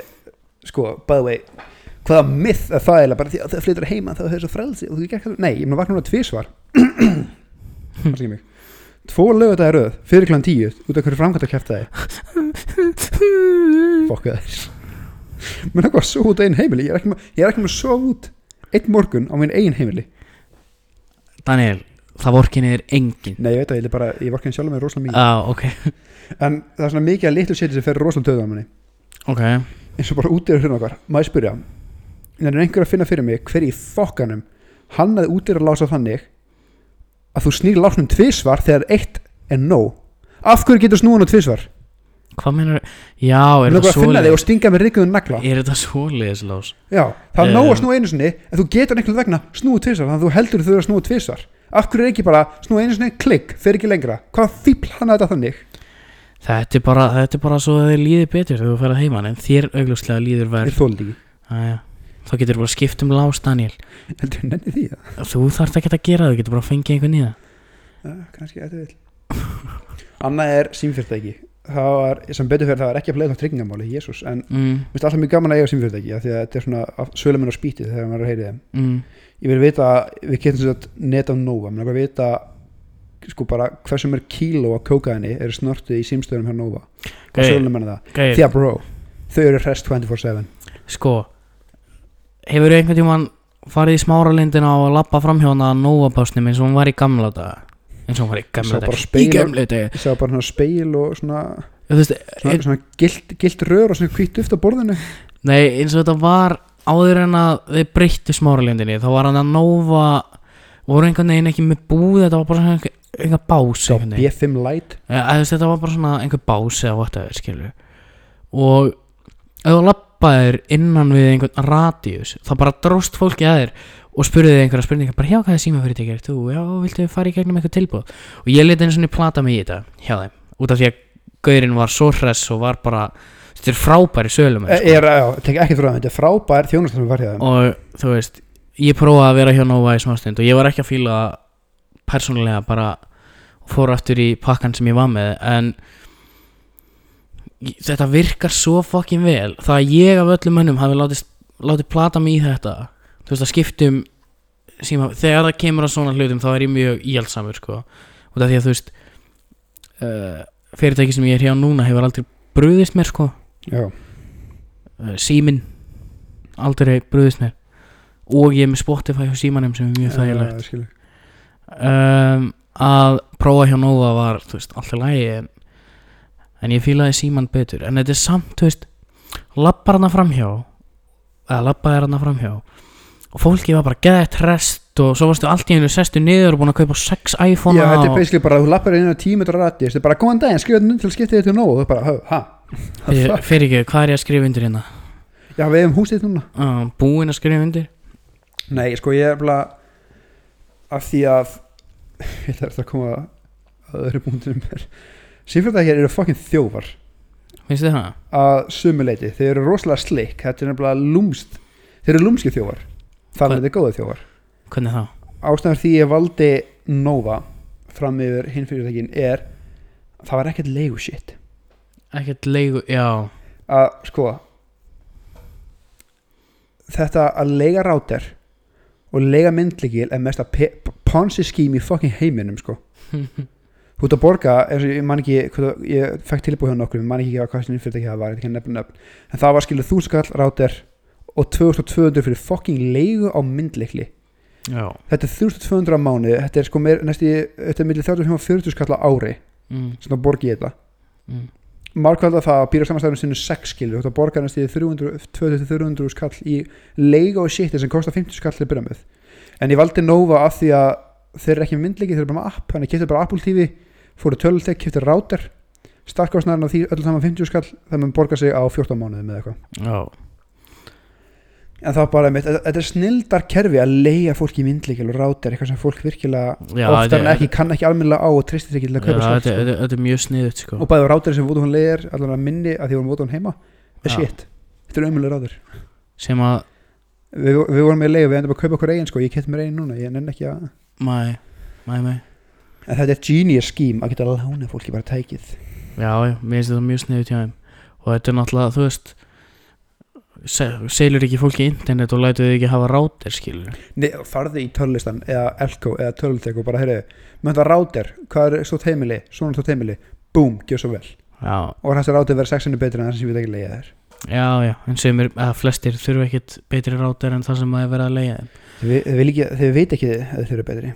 sko, by the way hvaða myth er það eiginlega? Bara því að það flytur heima þá er það svo frelsi og þú gekk að, nei, ég að vakna núna tvisvar. Það mig. Tvo lögut að röð, fyrir klan tíu út af hverju framkvæmt að kæfta þig fokka þér menn eitthvað að sofa út á einn heimili. Ég er ekki með, er að sofa út einn morgun á minn eigin heimili. Daniel, það vorkinni er engin nei, ég veit að ég er bara, ég vorkinn sjálf með rosalega mikið. Já, ok. En það er svona mikið að litlu seti sem fer rosalega töðu á manni Ok, eins og bara útýra hérna okkar. Maður spyrja? En er einhver að finna fyrir mig hver í fokkanum hann að útýra lása þannig að þú snýr lásnum tvisvar þegar eitt er nóg? Af hverju getur snúin á tvisvar? Hvað meinar Já, er Mér þetta langar að finna þig og svoleiðis stinga með rygguðum nagla. Er þetta svoleiðis lás? já, það er Eh. nóg að snúa einu sinni en þú getur einhvern vegna snúið tvisvar þannig að þú heldur þú að tvisvar. Af hverju er ekki bara snúa einu sinni klikk fer ekki lengra. Hvað fíbl hann að þetta þannig Þetta er bara, þetta er bara svo að þið líði betur þegar þú ferð að heiman en þér augljóslega líður ég verð þóldi ekki Æja, þá getur bara skipt um lás Daniel heldur nenni því það Þú þarft ekki að gera það, þú getur bara að fengja einhvern í það. Uh, kannski þetta vil Annað er símfyrirtæki. Það var, sem betur fyrir það var ekki að bleið á tryggingamáli, jésús, en mér mm, finnst alltaf mjög gaman að eiga símfyrirtæki af því að þetta er svona söluminn á spýtið þegar maður er að heyri þeim. Mm, ég vil vita, við getum svo að net á Nova, mér að vita sko bara hversu mér kíló af kókaini eru snortið í símstöðunum hjá Nova? Hvað sölum er það, Gauð, því að bro þau eru hrest 24-7 Sko Hefur einhvern tímann farið í smáralindina og lappa framhjóna að Nóa-básnum eins og hún var í gamla daga? Eins og hún var í gamla daga. Í gamla daga. ég sá bara svona speil og svona, Þú veist, svona, svona gilt, gilt rör og svona hvitt duft á borðinu. Nei, eins og þetta var áður en að þið breyttu smáralindinni þá var hann að Nóa voru einhvern veginn ekki með búð þetta var bara svona einhver, bás einhvern veginn. B5 Light eða, þetta var bara svona einhver bás eða whatever skilur og ef þú lappaðir innan við einhvern radíus þá bara dróst fólki að þér og spurði þig einhverja spurningar bara hjá hvað er símafyrirtæki er þú, já, viltu fara í gegnum eitthvað tilbúð og ég leti einu svona plata mig í þetta hjá þeim, út af því að gaurinn var svo hress og var bara þetta er frábæri sölum e, er, já, tek ekki frá það, þetta er frábær þeim. Og þú veist ég prófaði að vera hjá Nova í smástund og ég var ekki að fíla það persónulega bara og fór aftur í pakkan sem ég var með en þetta virkar svo fokkin vel. Það að ég af öllum mönnum hafi látið, látið plata mig í þetta þú veist að skiptum síma, þegar það kemur að svona hlutum þá er ég mjög íhaldsamur sko. Út af því að þú veist uh, fyrirtæki sem ég er hjá núna hefur aldrei brúðist mér sko. Uh, símin aldrei brúðist mér. Og ég er með Spotify hjá símanum sem er mjög þægilegt. Um, að prófa hjá Nova var veist, alltaf lægi en, en ég fílaði síman betur en þetta er samt, þú veist lappar hana framhjá eða lappaði hana framhjá og fólki var bara geðið rest og svo varstu allt í einu sestu niður og búin að kaupa sex iPhone Já, þetta er og basically bara þú lappar inn á tímetra rati þetta er bara góðan daginn, skrifa þetta til að skipta þetta til nóg og þú bara, ha, Fyrir, ekki, hvað er ég að skrifa undir hérna? já, við hefum húsið núna Uh, búin að skrifa undir? Nei, sko ég er bara af því að ég ætla eftir að koma að öðru búndunum er Sýnfjölda hér eru fucking þjófar. Finnst þið það? að sumuleiti, þeir eru rosalega slik þetta er nefnilega lúmst þeir eru lúmski þjófar, þannig að þetta er góða þjófar. Hvernig þá? ástæðan því ég valdi Nova fram yfir hinn fyrirtækin er það var ekkert leigu shit. Ekkert leigu, já. Að sko þetta að leiga ráter og leiga myndlíkil er mest að ponsi skím í fucking heiminum sko. Þú ert að borga, ég man ekki hvað, ég fekk tilbúið hjá nokkur, ég man ekki hvað þessin fyrirtæki það var, ég kann nefna nöfn. En það var skiluð þúskall ráter og 2200 fyrir fucking leigu á myndlíkli Já. Þetta er 3200 á mánu þetta er sko meir, næstu, þetta er millir 35 og 40 skall á ári mm, sem það borgi ég þetta. Mm. Markvæða það að býra samanstæðum sinni 6 skilur. Þetta borgar næstu 200-300 skall í leiga og shit sem kostar 50 skall til að byrja með. En ég valdi Nova af því að þeir eru ekki með myndleiki, þeir eru bara með app. Þannig að ég kefti bara Apple TV, fóru tölutek kefti router, starkvæðsnæðin á því öllu saman 50 skall, það mun borga sig á 14 mánuðum eða eitthvað en það bara mitt, þetta þetta er snildar kerfi að leiga fólki í myndleiki og router, eitthvað sem fólk virkilega Já, oftar þetta en er- ekki, kann ekki almennilega á og tristir ekki til að Já, kaupa sjálf þetta, sko. þetta, þetta er mjög sniðut sko. Og bæði rátur sem Vodafone leir allan að minni að því vorum Vodafone heima er Já. shit, þetta er ömulega rátur sem að, við, við vorum með leið og við endum að kaupa okkur eigin sko, ég kett mér eigin núna ég nenn ekki að, mæ, mæ, mæ en þetta er genius scheme að geta lána fólki bara tækið. Já, já, mér finnst þetta mjög sniðut hjá þeim. Og þetta er náttúrulega, þú veist selur ekki fólki internet og lætu þau ekki hafa rátir skilur Nei, farðu í tölulistan eða Elko eða tölutek og bara heyrðu, með þetta rátur hvað er stótt heimili, svona stótt heimili boom, gjör svo vel. Já, og þessi rátur verður sexinu betri en það sem veit ekki leiða þér. Já, já, en sem er, eða flestir þurfa ekkit betri rátir en það sem að er verið að leiða þeim. Þið veit ekki að þið þurfa betri.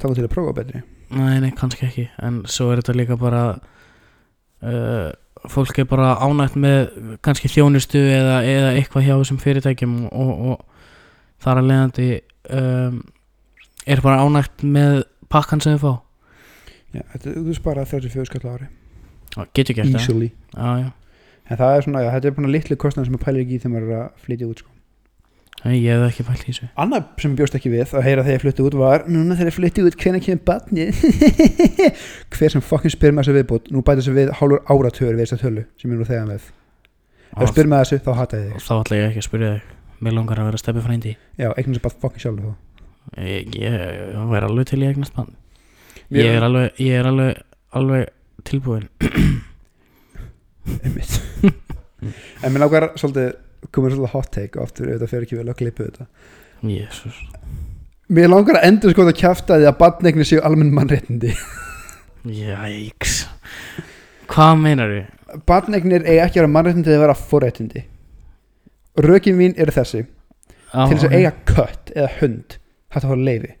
Þá er til að prófa betri. Nei, nei, kannski ekki En svo er þetta líka bara uh, Fólk er bara ánægt með kannski þjónustu eða, eða eitthvað hjá þessum fyrirtækjum og, og þar að leiðandi um, er bara ánægt með pakkan sem þau fá. Já, þetta, þú spara 34 skall ári. Getur gert það. Easily. Já, já. En það er svona, já, þetta er bara litlu kostnað sem maður pælir ekki í þegar maður er að flytja út sko. Ég hef ekki pælt í þessu. Annað sem ég bjóst ekki við að heyra þegar ég flytti út var núna þegar ég flytti út, hvenær kemur barni hver sem fucking spyr maður þessu viðbútt nú bæta þessu við hálfur áratöður við þessa tölu sem ég nú þegar með. Ef spyr maður þessu, þá hata ég þig. Þá ætla ég ekki að spyrja þig. Mér langar að vera steppi frændi já, eignum sem bara fucking sjálf þá Ég, ég væri alveg til í eignast mann. Ég er alveg, ég er alveg, alveg tilbúin en mér langar svolítið komur svolítið hot take og aftur auðvitað fyrir ekki vel að klippu þetta. Jésús mér langar að endur sko að kjafta því að barneignir séu almenn mannréttindi. Jæks Hvað meinar við? barneignir eiga ekki að vera mannréttindi eða vera forréttindi. Rökin mín eru þessi. Til þess að eiga kött eða hund þetta var leifi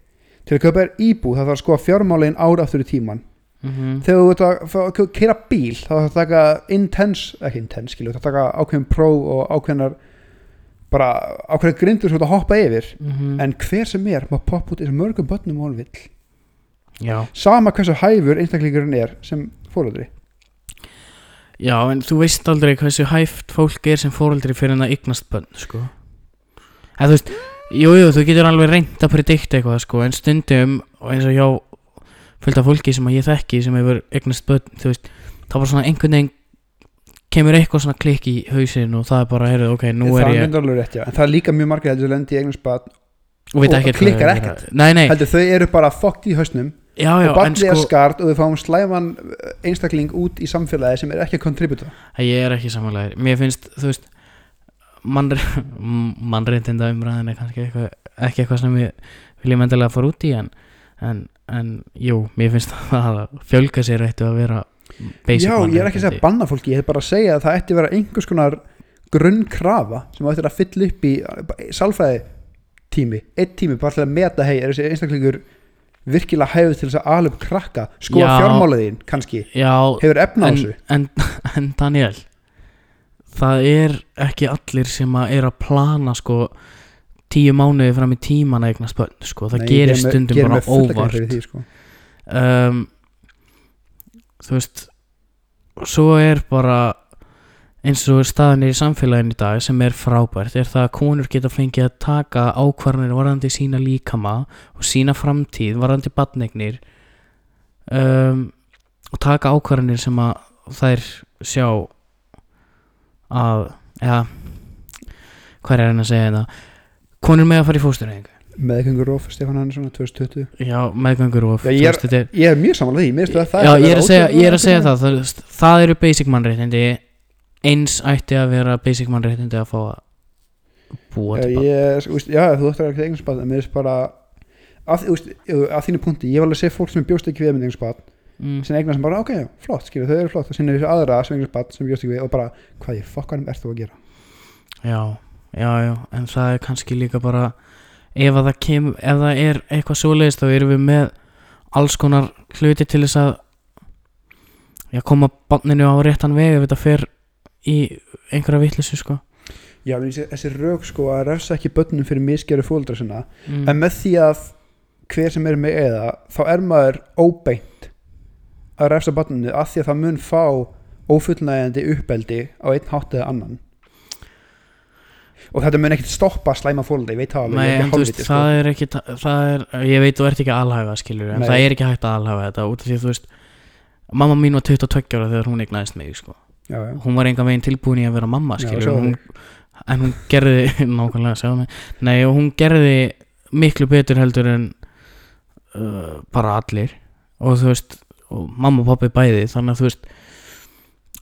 til að kaupa þér íbúð það þarf að skoða fjármálin ára aftur í tíman mm þegar þú ert að að keira bíl þá þarf að taka intense ekki intense skilju, það að taka ákveðin pró og ákveðinar bara ákveðin grindur sem þú ert að hoppa yfir. -hmm. en hver sem er má poppa út og mörgum börnum og hann vill. Já, sama hversu hæfur einstaklingurinn er sem fóröldri já, en þú veist aldrei hversu hæft fólk er sem fóreldri fyrir að eignast bönn, sko. En þú veist, jú, jú, þú getur alveg reynt að predikta eitthvað, sko En stundum, eins og hjá fullt af fólki sem að ég þekki sem hefur eignast bönn, þú veist þá bara svona einhvern veginn kemur eitthvað svona klikk í hausinn og það er bara, heyrðu, ok, nú það er ég myndi alveg rétt já. En það er líka mjög margir heldur að lendi í eignum spad og Og ekkert klikkar er ekkert. nei, nei, heldur þau eru bara fokkt í hausnum já, já, og barnið er sko skart og þau fáum slæman einstakling út í samfélagi sem er ekki að kontributa ég er ekki samanlegaður mér finnst, þú veist mannre, mannreitinda umræðin er kannski eitthvað, ekki eitthvað sem við viljum endilega fara út í en, en, en jú, mér finnst það að fjölga sér ættu að vera basic Já, ég er ekki að segja að banna fólki ég er bara að segja að það ætti að vera einhvers konar grunnkrafa sem ætti að fylla upp í sálfræði tími, einn tími bara til að meta hei, er þessi einstaklingur virkilega hæfð til þess að alveg krakka skoða Já. fjármálaðín kannski? Já, hefur efna á þessu? en, en Daniel það er ekki allir sem að er að plana sko tíu mánuði fram í tíman að eignast bönn sko, það Nei, gerir stundum geri bara óvart. því, sko. um, þú veist svo er bara eins og staðan er í samfélaginu í dag sem er frábært er það að konur geta fengið að taka ákvarðanir varðandi sína líkama og sína framtíð varðandi badnegnir um, og taka ákvarðanir sem að þær sjá að ja, hvað er hann að segja þetta konur með að fara í fóstureyðingu. Meðgöngur of Stefán Hannesson 2020 já, meðgöngur og Já, ég er- er ég er mjög samanlega því, mér finnst að það Já, ég er að segja, ég er að segja það, það, það eru basic mannréttindi. Eins ætti að vera basic mannréttindi að fá að búa til barn. ég, úst, já, þú ættir ekki eignarspad en mér finnst bara að, úst, að þínu punkti, ég var alveg að segja fólk sem bjóst ekki við með eignarspad mm. sem eignar sem bara, ok, já, flott, skilur, þau eru flott og sinni þessu aðra sem eignarspad sem bjóst ekki við og bara, hvað ég fokkanum ert þú að gera? Já, já, já, en það er kannski líka bara ef að það kem, ef það er eitthvað svoleiðist þá erum við með alls konar hluti til þess að já, koma banninu á réttan veg ef þetta fer í einhverja vitleysu sko Já, þessi, þessi rauk sko að refsa ekki börnum fyrir misgeru fóldra sinna mm. en með því að hver sem er með eða þá er maður óbeint að refsa börnunu að því að það mun fá ófullnægjandi uppeldi á einn hátt eða annan og þetta mun ekkert stoppa slæma fóldra, ég veit það alveg Nei, ég veist, sko. það er ekki það er, ég veit þú ert ekki að alhæfa skilur en Nei. það er ekki hægt að alhæfa þetta út af því að þú veist mamma mín var 22 ára þegar hún eignaðist mig sko. já, já. hún var enga veginn tilbúin í að vera mamma Já, skilur sjáðu hún, en hún gerði nákvæmlega, sjáðu mig nei, hún gerði miklu betur heldur en uh, bara allir og þú veist, og mamma og pappi bæði þannig að þú veist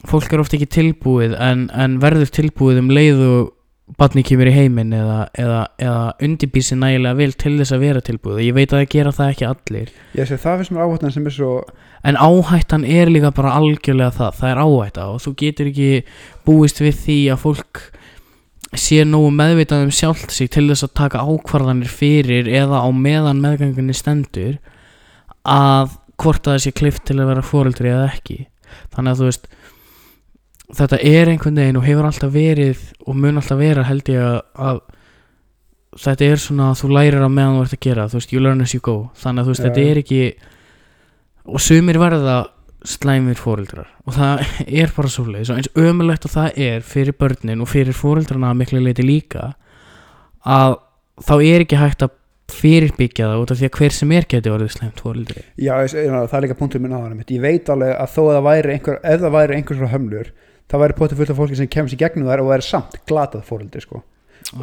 fólk er oft ekki tilbúið en, en verður tilbúið um leið og barni kemur í heiminn eða, eða, eða undirbýr sér nægilega vel til þess að vera tilbúið. Ég veit að það gera það ekki allir. Ég sé það finnst mér áhættan sem er svo en áhættan er líka bara algjörlega það. Það er áhætta og þú getur ekki búist við því að fólk sé nógu meðvitað um sjálft sig til þess að taka ákvarðanir fyrir eða á meðan meðgangunni stendur að hvort að það sé klift til að vera fóreldri eða ekki. Þannig að þú veist þetta er einhvern veginn og hefur alltaf verið og mun alltaf vera held ég að, að þetta er svona að þú lærir á meðan þú ert að gera þú veist, you learn as you go. Þannig að þú veist, Já, þetta er ekki og sumir verða slæmir fóreldrar og það er bara svoleiðis og eins ömulegt og það er fyrir börnin og fyrir fóreldrarna að miklu leiti líka að þá er ekki hægt að fyrirbyggja það út af því að hver sem er geti orðið slæmt fóreldri já, það er líka punktur minn á hann ég veit alveg að þó að það væri einhver ef það væri einhver svona hömlur það væri potið fullt af fólki sem kemst í gegnum þær og væri samt glatað fóreldri sko.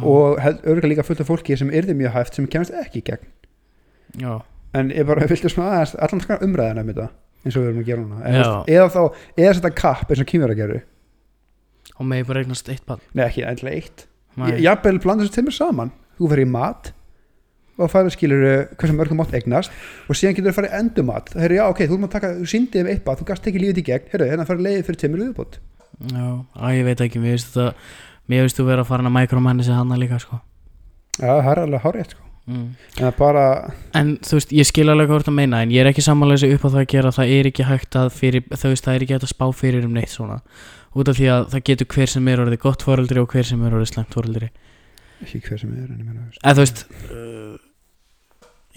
og örgulega líka fullt af fólki sem yrði mjög hæft sem kemst ekki í gegn. Já, en ég bara vilti svona allan skar umræðina um þetta eins og við erum að gera núna. Veist, eða þá, eða þetta kapp eins og kýmur að gera. Og megi bara eignast eitt bann nei ekki endilega eitt. Ég- jafnvel blanda þessu tveimur saman. Þú fyrir í mat og færðu skilur hversu mörgum mátt eignast og síðan getur þú farið í endumat það er já ok, þú erum að taka, þú síndið um eitthvað þú gast ekki lífið í gegn, hérna farið leiðið fyrir tveimur viðbót já, að ég veit ekki, mér veist þetta mér veist þú vera að fara að mækromanni sig hana líka sko. Já, það er alveg hárétt sko. Mm. en bara, En þú veist, ég skil alveg ert að meina en ég er ekki samanlega upp á það að gera. Það er ekki hægt að fyrir, veist, það er ekki hægt að spá fyrir um neitt svona. Út af því að það getur hver sem er orðið gott foreldri og hver sem er orðið slæmt foreldri. Ekki hver sem er en ég veist. eða þú veist uh,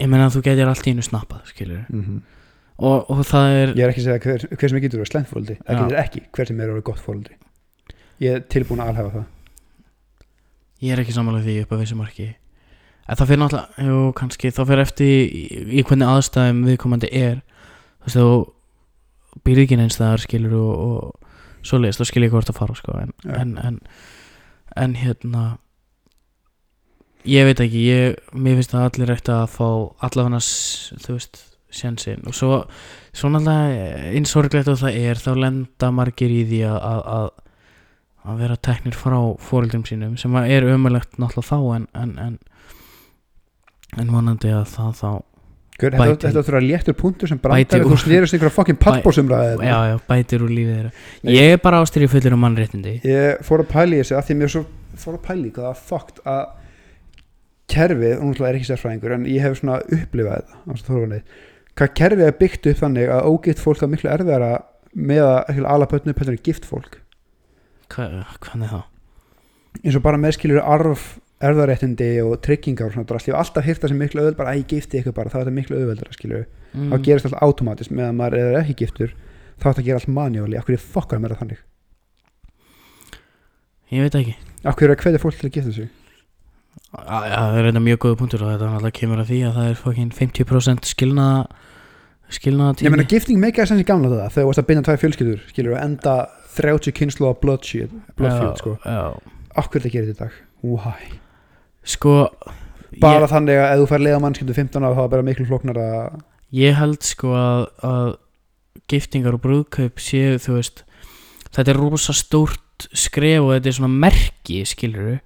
ég meina að þú getur allt í einu snappað skilur Mhm. Og, og það er ég er ekki að segja hver, hver sem er getur verið slæmt fóldi það getur ekki hver sem er orðið gott fóldi ég er tilbúin að alhafa það. Ég er ekki samanlega því upp að þessu marki. En það fyrir náttúrulega, jú, kannski það fyrir eftir í, í hvernig aðstæðum viðkomandi er. Þú veist, þú býrð ekki neins staðar skilur og, og svoleiðist, þá skilur ég hvort að fara sko, en, en, en, en hérna ég veit ekki, ég, mér finnst að allir ætti að fá allavega þú veist, sjansinn og svo, svo náttúrulega eins sorglegt og það er þá lenda margir í því að, að, að, að vera teknir frá fóreldrum sínum sem að er ömulegt náttúrulega þá en, en, en, en vonandi að það þá Hver, Bæti- þetta, þurfa léttur punktur sem brandar úr- þú snerist einhverja fokkin pallbósumræði já, já, bætir úr lífið þeirra. Ég er bara ástyrju fullur um mannréttindi. Ég fór að pæla í þessu að því mér svo fór að pæla í hvað það fokkt að kerfið, og náttúrulega er ekki sérfræðingur en ég hef svona upplifað á þorfanið, hvað kerfið er byggt upp þannig að ógift fólk er miklu erfiðara með að ala pötnu pötnu gift fólk Hva, hvernig þá? eins og bara meðskilur arf erðaréttindi og tryggingar og svona drast. ég hef alltaf hýrt það sem miklu auðveld bara að ég gifti ykkur bara, þá er þetta miklu auðveldara skilur Mm. þá gerist alltaf automatist meðan maður er ekki giftur þá er þetta að gera allt manjóli, af hverju fokkar mér það þannig ég veit ekki af hverju er að hvetja fólk til að gifta sig það er þetta mjög góða punktur og þetta kemur að því að það er fokkin 50% skilna skilna ég meina gifting meika sem í gamla það þegar þú varst að binda tvær fjölskyldur skilur að enda 30 kynslu á bloodshed bloodfield sko, hverju þetta gerir þetta í dag? Why? sko bara þannig að ef þú fær leiða mannskyldu 15 ára þá er bara miklu flóknar að ég, ég held sko að, að giftingar og brúðkaup séu þú veist þetta er rosa stórt skref og þetta er svona merki skilur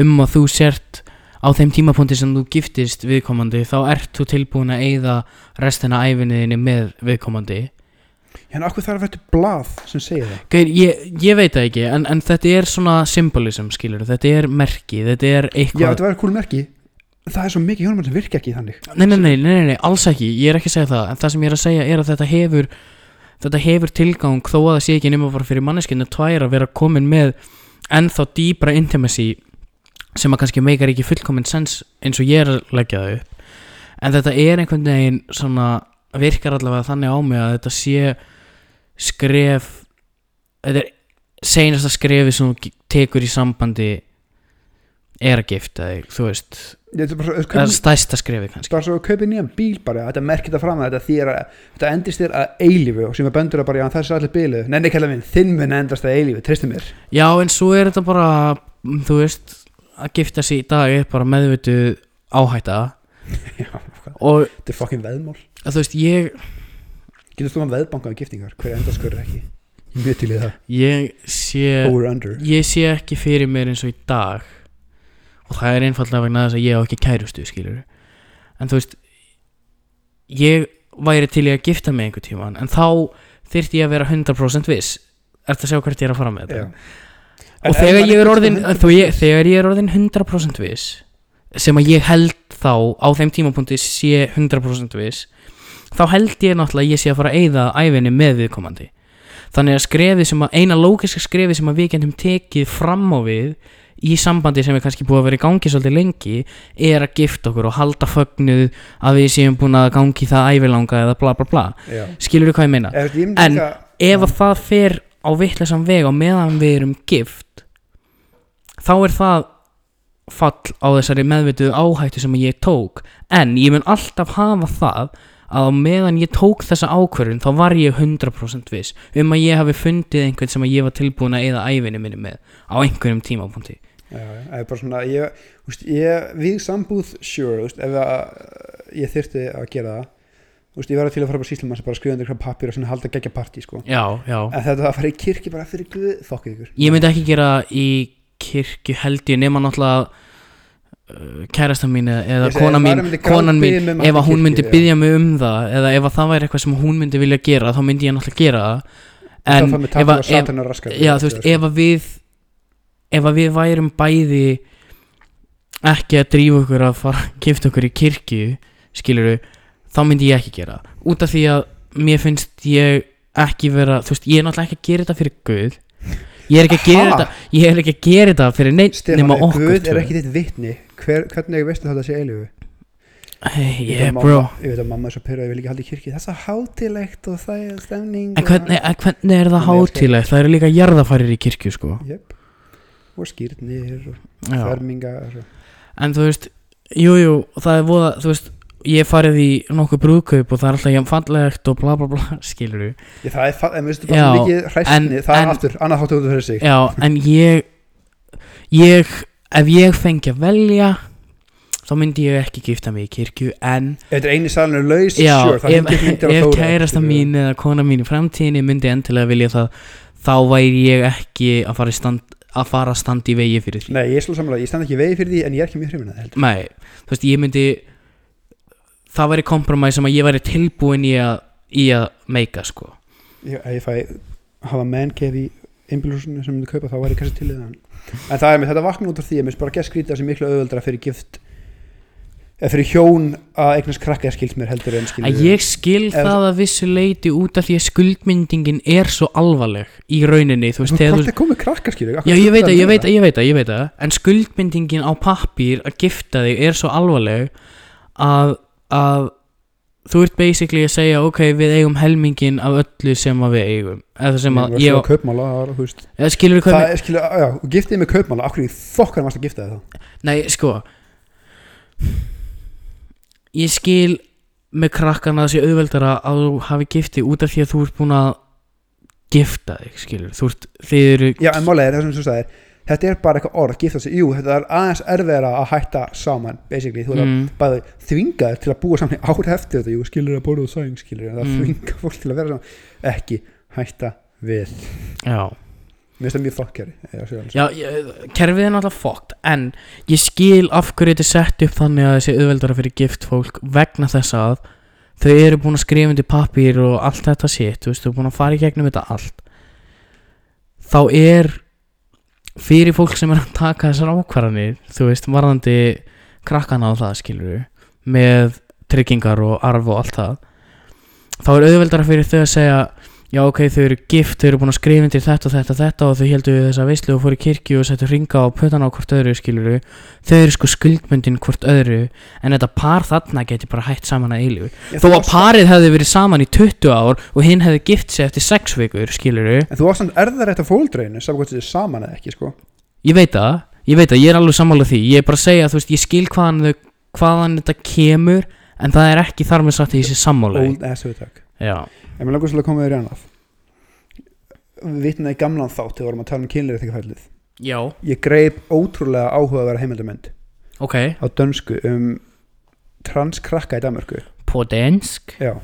um að þú sért á þeim tímapunkti sem þú giftist viðkomandi þá ert þú tilbúin að eyða restina æfinniðinni með viðkomandi. Hérna hverju þarf að til blað sem segir það? Gauir, ég, ég veit það ekki en, en þetta er svona symbolism skilur þetta er merki, þetta er já eitthvað þetta verður kúl merki. Það er svo mikið hjónum sem virkar ekki þannig. Nei, nei, nei, nei, nei, nei, alls ekki, ég er ekki að segja það. En það sem ég er að segja er að þetta hefur þetta hefur tilgang þó að það sé ekki nema bara fyrir manneskinu tvær að vera komin með ennþá dýbra intimacy sem að kannski meikar ekki fullkomin sens eins og ég er að leggja það upp. En þetta er einhvern veginn svona virkar allavega þannig á mig að þetta sé skref þetta er seinasta skrefi sem þú tekur í sambandi er að gifta þig, þú veist. Er svo, það er stæsta skrefi kannski. Bara svo að kaupa nýjan bíl bara þetta merkir það fram að þetta að þetta endist þér að eilífu og sem er böndur að bara já það er allir bílu nenni kalla minn þinn mun endast að eilífu tristu mér. Já, en svo er þetta bara þú veist, að gifta sig í dag er bara meðvituð áhætta. Já og þetta er fokkin veðmál. Að þú veist, ég getur þú að veðbanka á giftingar? Hver endast hver ekki? Ég mjög til í það. Ég sé over under. ég sé ekki fyrir mér eins og í dag. Og það er einfallega vegna þess að ég á ekki kærustu skilur en þú veist ég væri til í að gifta mig einhver tíman en þá þyrfti ég að vera 100% viss. Ertu að sjá hvert ég er að fara með þetta? Og En þegar ég er orðin 100% þó ég, þegar ég er orðin 100% viss sem að ég held þá á þeim tímapunkti sé 100% viss þá held ég náttúrulega að ég sé að fara að eyða æfinni með viðkomandi. Þannig að skrefið sem að eina lókiska skrefið sem að við getum tekið fram á við í sambandi sem er kannski búið að vera í gangi svolítið lengi er að gifta okkur og halda fögnuð að við séum búin að gangi það ævilanga eða bla bla bla. Já. skilur þú hvað ég meina? Ég En- ef að það fer á vittlesan veg á meðan við erum gift þá er það fall á þessari meðvituðu áhættu sem ég tók. En ég mun alltaf hafa það að á meðan ég tók þessa ákvörðun þá var ég 100% viss um að ég hafi fundið einhvern sem ég var tilbúin að eða æfinni minni með á einhverjum tímapunkti. Já, já, ef bara svona ég, úst, ég, við sambúð sure, úst, ef ég þyrfti að gera það úst, ég var til að fara bara síslumann sem bara skrifa undir eitthvað pappir og svona halda geggja partí sko. já, já en þetta að fara í kirkju bara fyrir guð fokkið ykkur ég myndi ekki gera í kirkju held ég nema náttúrulega uh, kærasta mín eða, eða Ég segi, konan ef mín, maður myndi konan mín grátbiðja mig um ef að að hún kirkju, myndi já. byggja mig um það eða ef að það væri eitthvað sem hún myndi vilja gera þá myndi ég náttúrulega gera það en það með ef tappa að, og ef, satan og raskat já, þú veist, ef að við ef að við værum bæði ekki að drífa okkur að fara að gifta okkur í kirkju skilur þá myndi ég ekki gera það. út af því að mér finnst ég ekki vera, þú veist, ég er náttúrulega ekki að gera þetta fyrir Guð. Ég er ekki að gera þetta ég er ekki að gera þetta fyrir neitt nema okkur guð er tvö. ekki þitt vitni. Hver, hvernig veistu þetta sé eilífu hey, Ég veit yeah, að bro. mamma- ég veit að mamma er svo pyrra ég vil ekki halda í kirkju. Það er svo hátilegt og það er stemning en hvernig, en hvernig er það hátílegt það eru líka jarðafarir í kirkju sko. Yep. og skýrnir og fermingar en þú veist, jújú jú, það er voða, þú veist ég hef farið í nokkuð brúðkaup og það er alltaf jafn fallegt og bla bla bla skilur Já, það er, fa- en veistu bara Já, svo mikið hræstni, það er aftur, annað út af fyrir sig. Já, en ég ég, ef ég fengi að velja þá myndi ég ekki gifta mig í kirkju en ef þetta er eini salin er laus já, sure, það ef, hengir myndir á ef Þóra, kærasta mín eða kona mín í framtíðinni myndi endilega vilja það þá væri ég ekki að fara, í stand, að fara að standa í vegi fyrir því. Nei, ég er ég stend ekki í vegi fyrir því en ég er ekki mjög hrifin að það þú ég það væri kompromis sem að ég væri tilbúin í að, í að meika sko. Ég, ég fæ hafa cave í einbílhúsinu sem myndi kaupa þá ég kannski til það. En það er með þetta vakna út af því að mér finnst bara gett skrítið að sé miklu auðveldra fyrir gift eða fyrir hjón að eignast krakka skils mér heldur en skilur að ég skil það að vissu leiti út af því að skuldmyndingin er svo alvarleg í rauninni, þú veist, Þú þegar þú krakka Já, ég veit að, ég veit að, ég veit að, ég veit að En skuldmyndingin á pappír að gifta þig er svo alvarleg að, að þú ert basically að segja ok, við eigum helmingin af öllu sem að við eigum. Eða sem að ég var kaupmála það þú eða skilur við hvað það skilur, já, giftið með kaupmála okkur í fokkar varst að gifta þá? Nei, sko. Ég skil með krakkana að það sé auðveldara að þú hafi gifti út af því að þú ert búin að gifta þig, skilur Þú ert, þið eru já, en málega er það sem þú sagðir þetta er bara eitthvað orð, gifta sig, jú, þetta er aðeins erfiðara að hætta saman, basically. Þú mm. mm, bæði þvingaður til að búa saman í ár eftir þetta, jú, skilur að borða og sæng skilur, það Mm. þvinga fólk til að vera saman. Ekki hætta við. Já. Mér finnst það mjög fokkjari. Já, kerfið er náttúrulega fókt en ég skil af hverju þetta er sett upp þannig að þessi auðveldara fyrir gift fólk vegna þess að þau eru búin að skrifa undir pappír og allt þetta sitt, þú veist, þau eru búin að fara í gegnum þetta allt. Þá er fyrir fólk sem er að taka þessar ákvarðanir þú veist, varðandi krakkana og það skilur með tryggingar og arf og allt það þá er auðveldara fyrir þau að segja já ok, þau eru gift, þau eru búin að skrifa undir þetta og þetta og þetta og þau heldur við þessa veislu og fóru í kirkju og settu ringa á pötana á hvort öðru skilur þau eru sko skuldmyndin hvort öðru en þetta par þarna geti bara hætt saman að eilu þó að parið hefði verið saman í 20 ár og hinn hefði gift sig eftir 6 vikur skilur en þú samt erðar eftir fóldreinu saman hvort þetta er saman eða ekki sko. Ég veit það, ég veit það, ég er alveg sammála því. Ég er bara að segja, þú veist, ég skil hvaðan, hvaðan þetta kemur en það er ekki þar með satt í þessi sammála old ass hugtak já, en mér langar svolítið að koma þér í annað. Við vitnaði í gamlan þátt þegar við vorum að tala um færlið já, ég greip ótrúlega áhugaverða heimildamönd ok. á dönsku um transkrakka í Danmörku. Podensk, Já.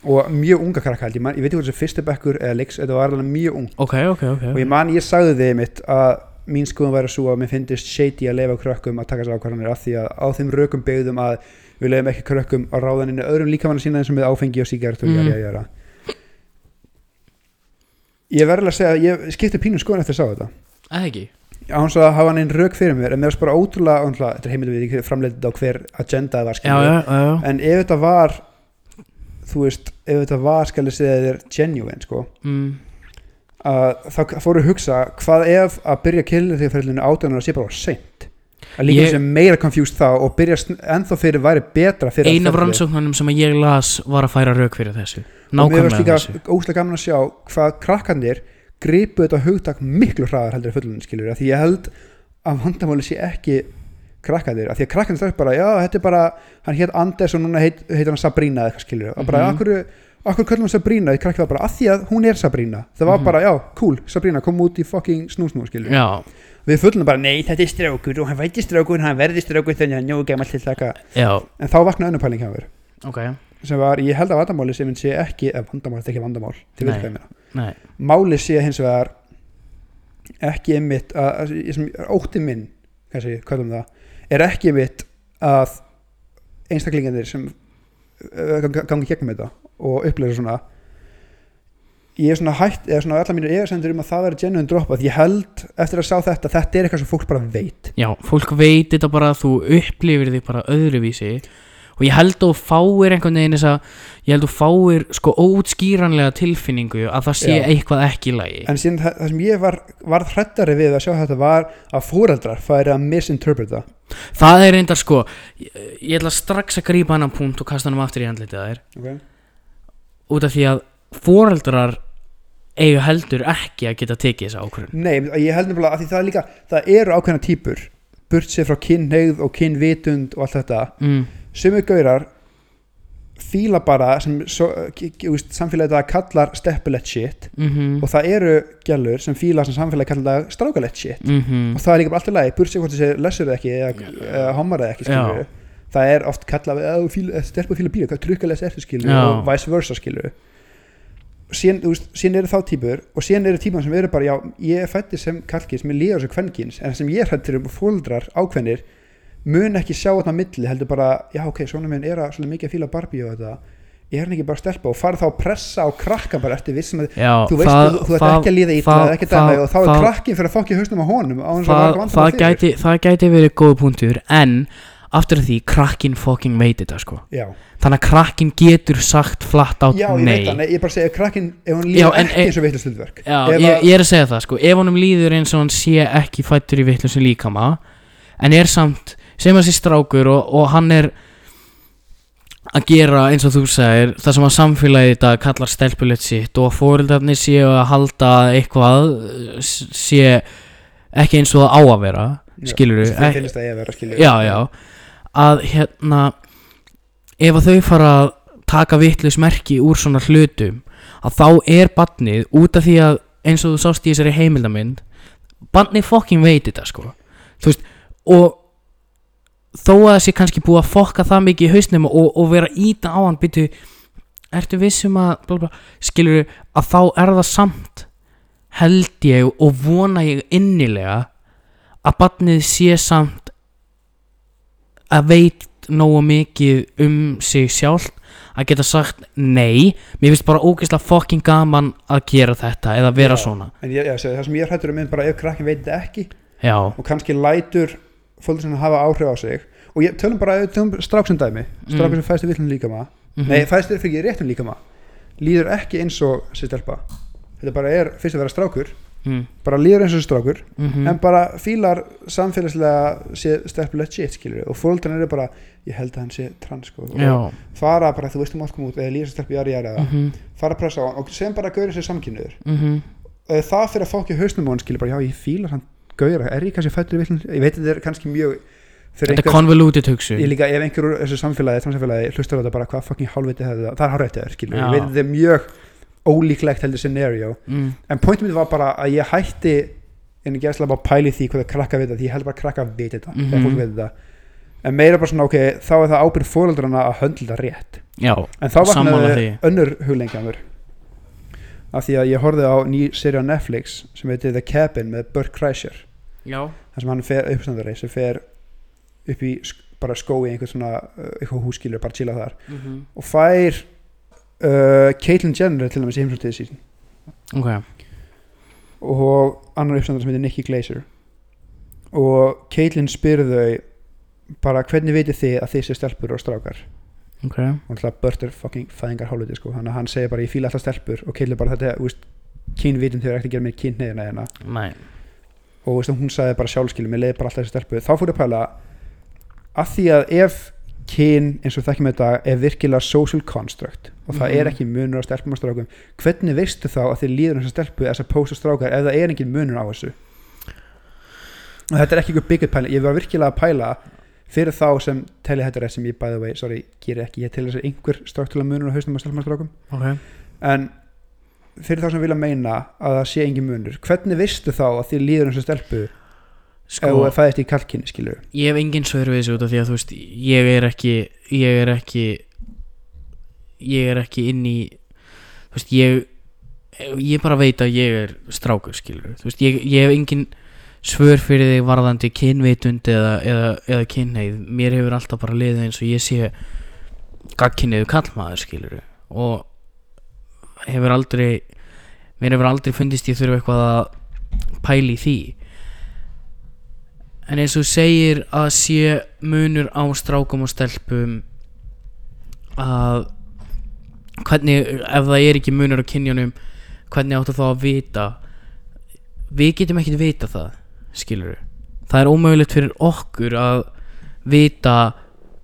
Og mjög unga krakka held ég, man, ég veit ekki hvort þessi fyrsti bekkur eða leiks, þetta var alveg mjög ung. Ok, ok, ok. Og ég man, ég sagði þið mitt að mín skoðum væri svo að mér finnist shady að leifa krökkum að taka sér ákvarðanir af því að á þeim rökum byggðum að við leiðum ekki krökkum á ráðaninu öðrum líkamann sína eins og með áfengi og sígært og mm. jæra, jæra. Ég verður að segja að ég skipti pínu skoðun eftir að sá þetta eða ekki á hans að hafa hann einn rök fyrir mér en mér varst bara ótrúlega, ótrúlega þetta er heimildu við ekki framleitið á hver agenda það var skilur já, já, já. en ef þetta var þú veist, ef þetta var skal ég segja þér genuine sko Mm. að þá fóru að hugsa hvað ef að byrja kynlífsferðlinu átjónar sé bara seint að líka Ég- sem meira confused þá og byrja ennþá fyrir væri betra fyrir ein af rannsóknunum sem ég las var að færa rauk fyrir þessu. Og mér nákvæmlega líka þessu. óslega gaman að sjá hvað krakkandir gripu þetta hugtak miklu hraðar heldur fullunum skilur því ég held að vandamáli sé ekki krakkandir, því að krakkandir er bara já, þetta er bara, hann hétt Anders og núna heit, heitir hann Sabrina eða eitthvað skilur og bara, Mhm. akkur, akkur kallum hann Sabrina, því krakkið var bara, að því að hún er Sabrina. Það var Mhm. bara, já, cool, Sabrina kom út í fucking snúsnú skilur já, við fullum bara, nei, þetta er strákur og hann væti strákur, hann verði strákur þannig að njóðu gammal til þakka. Já, en þá vaknaði önnur pæling hjá mér ok. Sem var, ég held að vandamáli sem sé ekki, eða vandamál, þetta er ekki vandamál veit Nei. ég meina. Nei, máli sé hins vegar ekki einmitt að, að, að, að ótti minn kannski, hvað um það er ekki einmitt að einstaklingarnir sem uh, gang- gangi gegnum þetta og upplega svona ég er svona hætt eða svona allar mínir efasendur um að það verður genuine drop að ég held eftir að sjá þetta þetta er eitthvað sem fólk bara veit. Já, fólk veit þetta bara þú upplifir því bara öðruvísi. Og ég held að þú fáir einhvern veginn þess að ég held að þú fáir sko ótskýranlega tilfinningu að það sé Já. eitthvað ekki í lagi. En síðan það, það sem ég var, var hrættari við að sjá þetta var að fóreldrar færi að misinterpreta. Það er reyndar sko ég, ég ætla strax að grípa annan punkt og kasta hann aftur í handlitið að þér. Okay. Út af því að foreldrar eiga heldur ekki að geta tekið þessa ákvörðun. Nei, ég held nefnilega að því það er líka það eru ákveðna típur burt sér frá kynneigð og kynvitund og allt þetta mm. sumir gaurar fíla bara sem so, samfélagið það kallar steppulett shit mhm, og það eru gælur sem fíla sem samfélagið kallar það strákalett shit. Mhm. Og það er líka alltaf lagi, burt sér hvort þessi lessur eða ekki eða, eða homar eða ekki skilur það er oft kallað að stelpa fíla bíla, hvað trukkaless ertu skilur Já. og vice versa þú veist, síðan eru þá típur og síðan eru típur sem eru bara, já, ég er fættið sem kallkins, mér líður þessu kvenkins en sem ég er hættir um fóldrar ákveðnir mun ekki sjá á milli heldur bara, já ok, svona minn er að svolítið mikið að fíla Barbie og þetta. Ég er hann ekki bara að stelpa og fara þá að pressa á krakka bara eftir vissum að Já, þú veist, það, þú, þú ert það, ekki að líða ítla það- eða ekki að dæma það- og þá er það- krakkin fyrir að fokki hausnum á honum það, það, gæti, það gæti verið góð punktur en aftur af því krakkin fucking veit þetta sko. Já, þannig að krakkin getur sagt flatt át já, ég nei. veit það, nei, ég bara segja krakkin ef hann líður ekki eins og veitlust hlutverk. Já, ég, að- ég er að segja það sko. Ef honum líður eins og hann sé ekki fættur í vitlusum líkama en er samt sem að sé strákur og, og hann er að gera eins og þú segir það sem að samfélagið þetta kallar stelpulegt sitt og fóreldarnir séu að halda að eitthvað sé ekki eins og það á að vera skilur að að skilur já, já að hérna ef að þau fara að taka vitlaus merki úr svona hlutum að þá er barnið út af því að eins og þú sást í þessari heimildamind barnið fokkin veit þetta sko. Þú veist og þó að það sé kannski búið að fokka það mikið í hausnum og, og vera íta á hann byrju, ertu vissum að bla, bla, skilur að þá er það samt held ég og vona ég innilega að barnið sé samt að veit nógu mikið um sig sjálf að geta sagt nei. Mér finnst bara ógeðslega fucking gaman að gera þetta eða vera Já. svona. ég, ég, það sem ég er hættur um minn bara ef krakkin veit þetta ekki já, og kannski lætur fólk sem hafa áhrif á sig. Og ég tölum bara tölum stráksum dæmi stráksum Mm. sem fæðist í villum líkama. Mhm, nei, fæðist þér fyrir réttum líkama líður ekki eins og sér stelpa. Þetta bara er fyrst að vera strákur mm, bara líður eins og strákur mhm, en bara fílar samfélagslega sé stelpulegt shit skilur og fólkdrarnir eru bara ég held að hann sé trans sko, og fara bara þú veist um allt kom út eða líður sem stelpu jari jari eða mhm, fara að pressa á hann og sem bara gauður sér samkynniður uh, það fyrir að fólki hausnum á hann skilur bara já ég fílar hann gauður er ég kannski fættur í villin ég veit að þetta er kannski mjög þetta er convoluted hugsu ég líka ef einhver úr þessu samfélagi transsamfélagi hlustar á þetta bara hvað fucking hálfviti það? Það er Já. ég veit að þetta er mjög ólíklegt heldur scenario. Mm, en pointum mitt var bara að ég hætti en ég gerðslega bara pæli því hvað það krakka veit því ég held bara að krakka veit þetta mm fólk veit þetta. En meira bara svona ok þá er það ábyrð fóreldrana að höndla þetta rétt. Já, en þá vaknaði önnur hugleikja mér. Af því að ég horfði á ný seri á Netflix sem heitir The Cabin með Burt Kreischer. Þar sem hann fer uppstandari sem fer upp í bara skói einhver svona uh, eitthvað húskilur bara chilla þar. Mhm, og fær uh, Caitlyn Jenner til dæmis í heimsóttiði sín. Ok, og annar uppstandari sem heitir Nicky Glazer og Caitlyn spyrir þau bara hvernig veitir þið að þið sé stelpur og strákar? Ok. Og alltaf Burt er fucking fæðingar hálfviti sko. þannig að hann segir bara ég fíla alltaf stelpur. Og Caitlyn bara þetta, úst, kynvitum þau ekki að gera með kynneðina hérna. Nei, og veist, hún sagði bara sjálfskilum ég leiði bara alltaf þessi stelpu. Þá fór ég að pæla að því að ef kyn eins og þekkjum þetta er virkilega social construct. Og það Mhm. er ekki munur á stelpum og strákum. Hvernig veistu þá að þið líður þessar stelpu as opposed to strákar ef það er engin munur á þessu? Og þetta er ekki ykkur byggjum pæla ég var virkilega að pæla fyrir þá sem telli þetta rétt sem ég by the way, sorry, gerir ekki. Ég til þess að einhver stráktulega munur á hausnum á stelpum og strákum. Ok. En fyrir þá sem vilja meina að það sé engin munur hvernig veistu þá að þið líður þessar stelpu sko, ef þú fæðist í kalkinni skilur ég hef engin svör við þessu út af því að þú veist ég er ekki ég er ekki ég er ekki inn í þú veist ég ég bara veit að ég er strákur skilur þú veist ég, ég hef engin svör fyrir þig varðandi kynvitund eða, eða, eða kynneið mér hefur alltaf bara liðið eins og ég sé gagkinniðu kallmaður skilur og hefur aldrei mér hefur aldrei fundist ég þurfa eitthvað að pæli því en eins og segir að sé munur á strákum og stelpum að hvernig, ef það er ekki munur á kynjunum hvernig áttu þá að vita? Við getum ekkert vita það skilur það er ómögulegt fyrir okkur að vita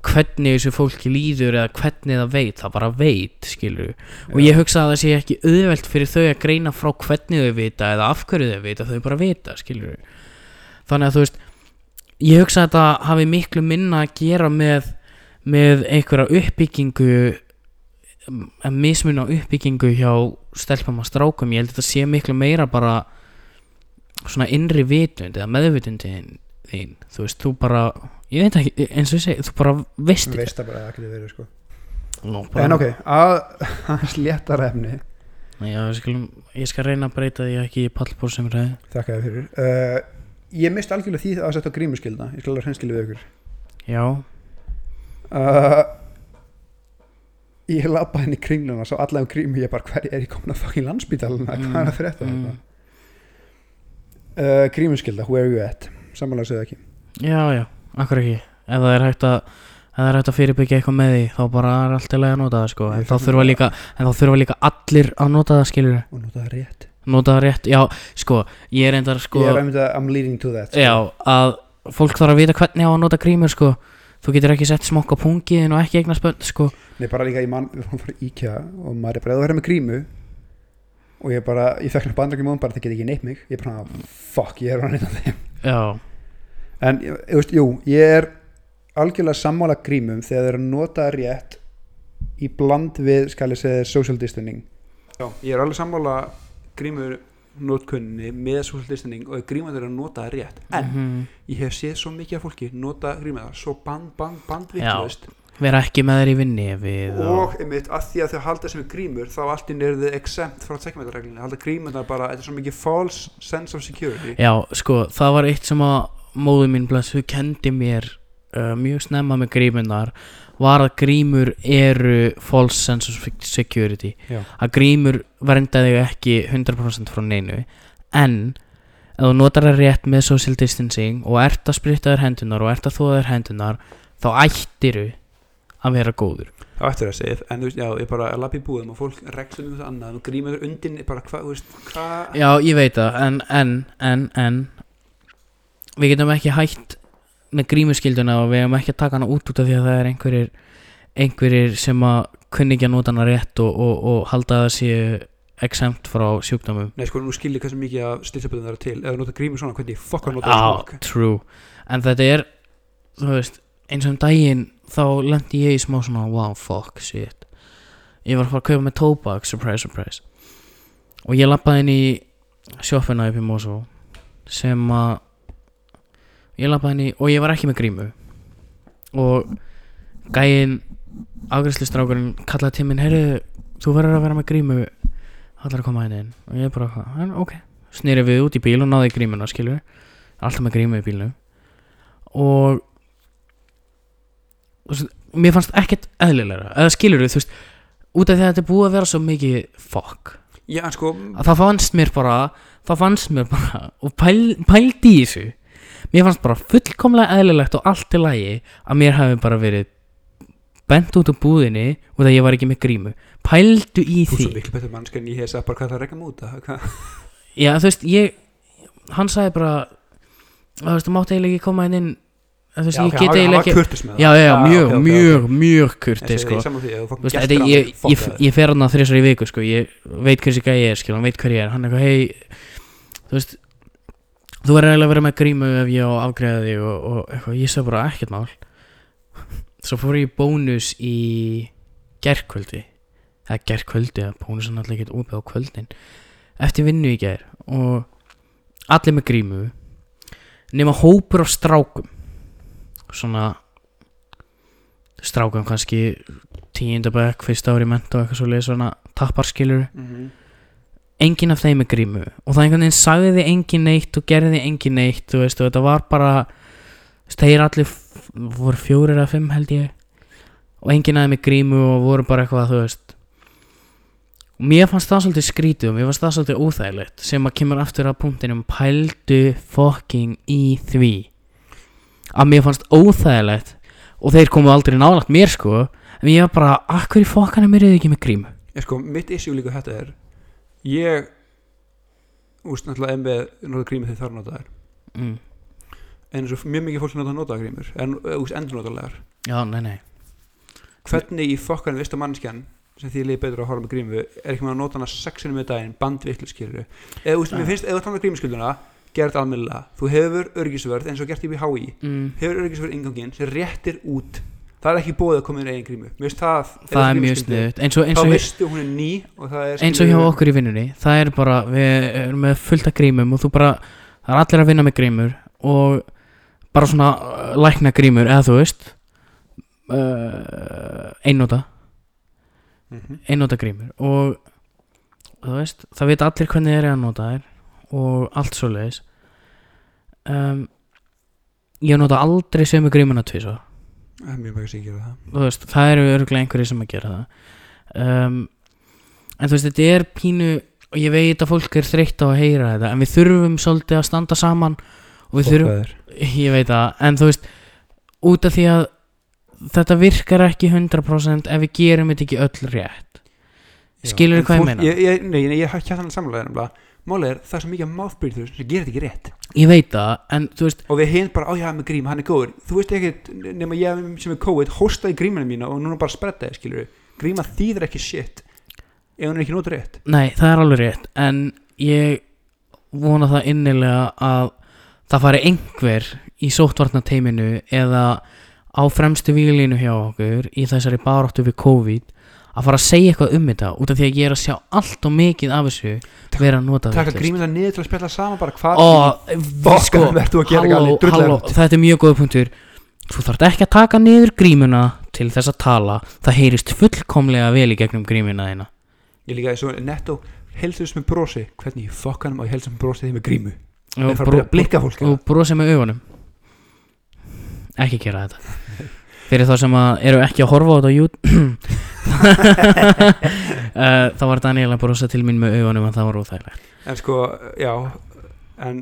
hvernig þessu fólki líður eða hvernig það veit, það bara veit skilur og ég hugsa að það sé ekki auðvelt fyrir þau að greina frá hvernig þau vita eða af hverju þau vita, þau bara vita skilur þannig að þú veist ég hugsa að þetta hafi miklu minna að gera með með einhverja uppbyggingu um, mismun á uppbyggingu hjá stelpum og strákum. Ég held að þetta sé miklu meira bara svona innri vitund eða meðvitundin þín þú veist, þú bara ég veit ekki, eins og ég segi, þú bara veist Þú veist það bara að getur verið sko. Bara, En ok, að hans léttara efni. Já, skulum, ég skal reyna að breyta því ekki í pallbór sem ræði Þakka þér fyrir. Uh, Ég mist algjörlega því að setja grímuskylda. Ég skal alveg hreinskilja við ykkur. Já, uh, Ég labba henni í kringluna Svo allavega grímu. Ég bara Hver er ég komin að fucking landsbítaluna Hvað er að fyrir þetta mm, uh, Grímuskylda, where are you at? Samanlega segðu ekki. Já, já, akkur ekki? Ef það er hægt að ef það er hægt að fyrirbyggja eitthvað með því þá bara er allt til að nota það sko. En þá þurfa það. líka en þá þurfa líka allir að nota það skilur Og nú það rétt nota það rétt, já, sko ég er endar sko Ég er einmitt að I'm leading to that sko. Já, að fólk þarf að vita hvernig á að nota grímur sko. Þú getur ekki sett smokk á pungiðin og ekki eignast bönn sko. Nei, bara líka í mann Við fórum fyrir IKEA Og maður er bara þú verður með grímu Og ég bara Ég fekk hérna bandrækjum og bara Það get ekki neitt mig. Ég bara Fuck, ég er einn af þeim. Já, En, ég ég veist, jú, ég er algjörlega sammála grímum þegar þeir að nota rétt í bland við, skal ég segja, social distancing. Já, ég er alveg sammála grímur notkunni með distancing og grímur þeir eru að nota það rétt. En mhm. ég hef séð svo mikið af fólki nota það, svo bang, bang, bandvittlust vera ekki með þeir í vinni og einmitt að því að þau halda sem er grímur þá allt inn eru þau exempt frá tekjumetarreglunni halda það bara, þetta er svo mikið false sense of security. Já, sko, það var eitt sem að móðu mín blessu kendi mér uh, mjög snemma með grímunar var að grímur eru false sense of security. Já. að grímur vernda þig ekki 100% frá neinu en ef þú notar það rétt með social distancing og ert að spritta þér hendunar og ert að þóða þér hendunar þá ættiru að vera góður. Á eftir að segja, en þú veist, já, ég bara lappi búðum og fólk reksum um þessu annað og grímur undin, bara hvað, þú veist, hvað? Já, ég veit það, en, en, en, en við getum ekki hætt með grímuskilduna og við hefum ekki að taka hana út út af því að það er einhverjir einhverjir sem að kunni ekki að nota hana rétt og, og, og halda að það séu exempt frá sjúkdómum. Nei, sko, nú skilji hversu mikið af stilsaböðum það eru til. Þú nota grímur svona, hvernig fokk að nota það ah, true. En þetta er, þú veist eins og um daginn þá lendi ég í smá svona wow, fuck, shit. Ég var að fara að kaupa með tóbak, surprise, surprise. Og ég lappaði inn í sjoppuna upp í Mosó sem að ég lappaði í og ég var ekki með grímu. Og gæinn afgræslistrákurinn kallaði til minn heyrðu, þú verður að vera með grímu. Allar að koma inn inn? Og ég bara, "En, ok. Snýri við út í bíl og náði grímuna skilur alltaf með grímu í bílnum. Og þú veist, mér fannst ekkert eðlilega eða skilur við, þú veist út af því að þetta er búið að vera svo mikið fuck Já, sko, að það fannst mér bara það fannst mér bara og pæl, pældi í þessu mér fannst bara fullkomlega eðlilegt og allt í lagi að mér hafi bara verið bent út á búðinni og það ég var ekki með grímu. Pældu í þú því svo miklu betur mannskjarn ég hef sagt bara hvað það að múta hvað? Já þú veist ég hann sagði bara þú veist þú mátt eiginlega ekki koma inn inn. Þú veist Já, ég ok, get eiginlega ekki já já já Ah, mjög ok, ok, mjög ok. mjög En kurti sko. ég þú Þú ég, ég, ég fer hann að þrjusar í viku sko. ég veit hversi gæði ég er skil, hann veit hver ég er hann er eitthvað hei þú veist þú verður eiginlega vera með grímu ef ég á þig og, og eitthvað, ég sagði bara ekkert mál. Svo fór ég í bónus í gerkvöldi eða gerkvöldi, eða bónus er náttúrulega ekkert úpið á kvöldin. Eftir vinnu í ger og allir með grímu nema hópur af strákum. Svona strákum kannski tíundabæk, fyrsta ári menta og eitthvað svo leið svona tapparskilur. Mhm. Enginn af þeim er grímu. Og það einhvern veginn sagði enginn neitt og gerði enginn neitt þú veist og þetta var bara þeir allir voru fjórir eða fimm held ég. Og enginn aðeins með grímu og voru bara eitthvað þú veist. Og mér fannst það svolítið skrítið og mér fannst það svolítið óþægilegt sem að kemur aftur að punktinum pældu fucking í því. Að mér fannst óþægilegt og þeir komu aldrei nálagt mér sko. En ég var bara, akkur í fokkanum er þið ekki með grímu? Sko, mitt issue líka þetta er ég úst, náttúrulega en með nota grímur þegar það er notaðar mm. en eins og mjög mikið fólk sem nota nota grímur en úst, endur notalegar já, nei, nei. Hvernig í fokkanum vista mannskjan sem því liði betur að horfa með grímu er ekki með að nota hana sexinu með daginn bandvittlu skilur eða úst, mér finnst, ef þú tannar grímuskilduna gera þetta almennilega, þú hefur örgisvörð eins og gert í BHI mm. hefur örgisvörð inganginn sem réttir út það er ekki búið að koma inn eigin grímu. Finnst það það er mjög sniðut Þá og, veistu hún er ný er eins og hjá okkur í vinnunni það er bara, við erum með fullt af grímum og þú bara, það er allir að vinna með grímur og bara svona uh, lækna grímur, eða þú veist uh, einnóta Mhm. einnóta grímur og þú veist, það veit allir hvernig þeir eru að nota þær og allt svo leiðis um, ég nota aldrei sömu grímuna tvisvar Það er mjög sér að gera það. Þú veist, það eru örgulega einhverjir sem að gera það. Um, en þú veist, þetta er pínu og ég veit að fólk er þreytt á að heyra þetta en við þurfum svolítið að standa saman og við þurfum, ég veit það en þú veist, út af því að þetta virkar ekki 100% ef við gerum þetta ekki öll rétt. Já, Skilurðu en hvað ég fólk- meina? Ég, ég, nei, nei, ég hætti hann samlega Málið er, það er svo mikið mouthbreather sem gerir þetta ekki rétt. Ég veit það, en þú veist og við hinn bara, á já, með grím, hann er góður. Þú veist ekki, nema ég sem er COVID hóstaði gríminu mína og núna bara sprettaði skilur gríma þýðir ekki shit ef hann er ekki nótur rétt. Nei, það er alveg rétt En ég vona það innilega að það fari einhver í sóttvarnateiminu eða á fremstu výlínu hjá okkur í þessari baráttu við COVID að fara að segja eitthvað um þetta út af því að ég er að sjá allt og mikið af þessu vera að nota taka vitlaust. gríminu niður til að spjalla saman bara hvað Fokk, sko, að halló, halló, þetta er mjög góð punktur. Þú þarft ekki að taka niður grímuna til þess að tala. Það heyrist fullkomlega vel í gegnum grímuna þína. Ég líka og netto helsus með brosi. Hvernig í fokkanum á ég helsus með brosi því með grímu? Og fara bró- að og brosið með augunum. Ekki gera þetta fyrir þá sem að eru ekki að horfa á þetta á YouTube Eh, þá var Daniel að brosa til mín með augunum og það var óþægilegt. En sko, já en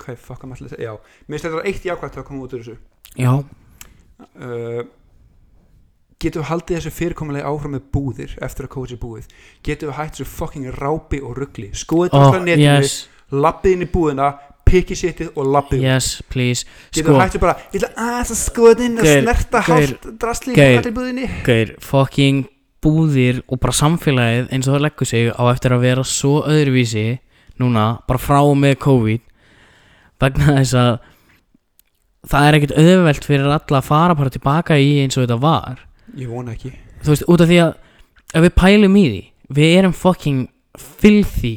hvað er fokkan maður já, mér finnst þetta eitt jákvæmt að koma út úr þessu. Já, uh, getum við haldið þessu fyrirkomulega áfram með búðir eftir að COVID er búið? Getum við hægt þessu fucking rápi og ruggli skoðið oh, þetta á netinu, yes, lappið inn í búðina pikið sittið og lappið yes, please. Getum sko, þessu bara, ég ætla að að Gaur, snerta hálft drasli í allir búðinni. Gaur, fucking búðir og bara samfélagið eins og það leggur sig á eftir að vera svo öðruvísi núna, bara frá og með COVID vegna þess að það er ekkert auðvelt fyrir alla að fara bara tilbaka í eins og þetta var. Ég vona ekki. Þú veist, út af því að ef við pælum í því, við erum fucking filthy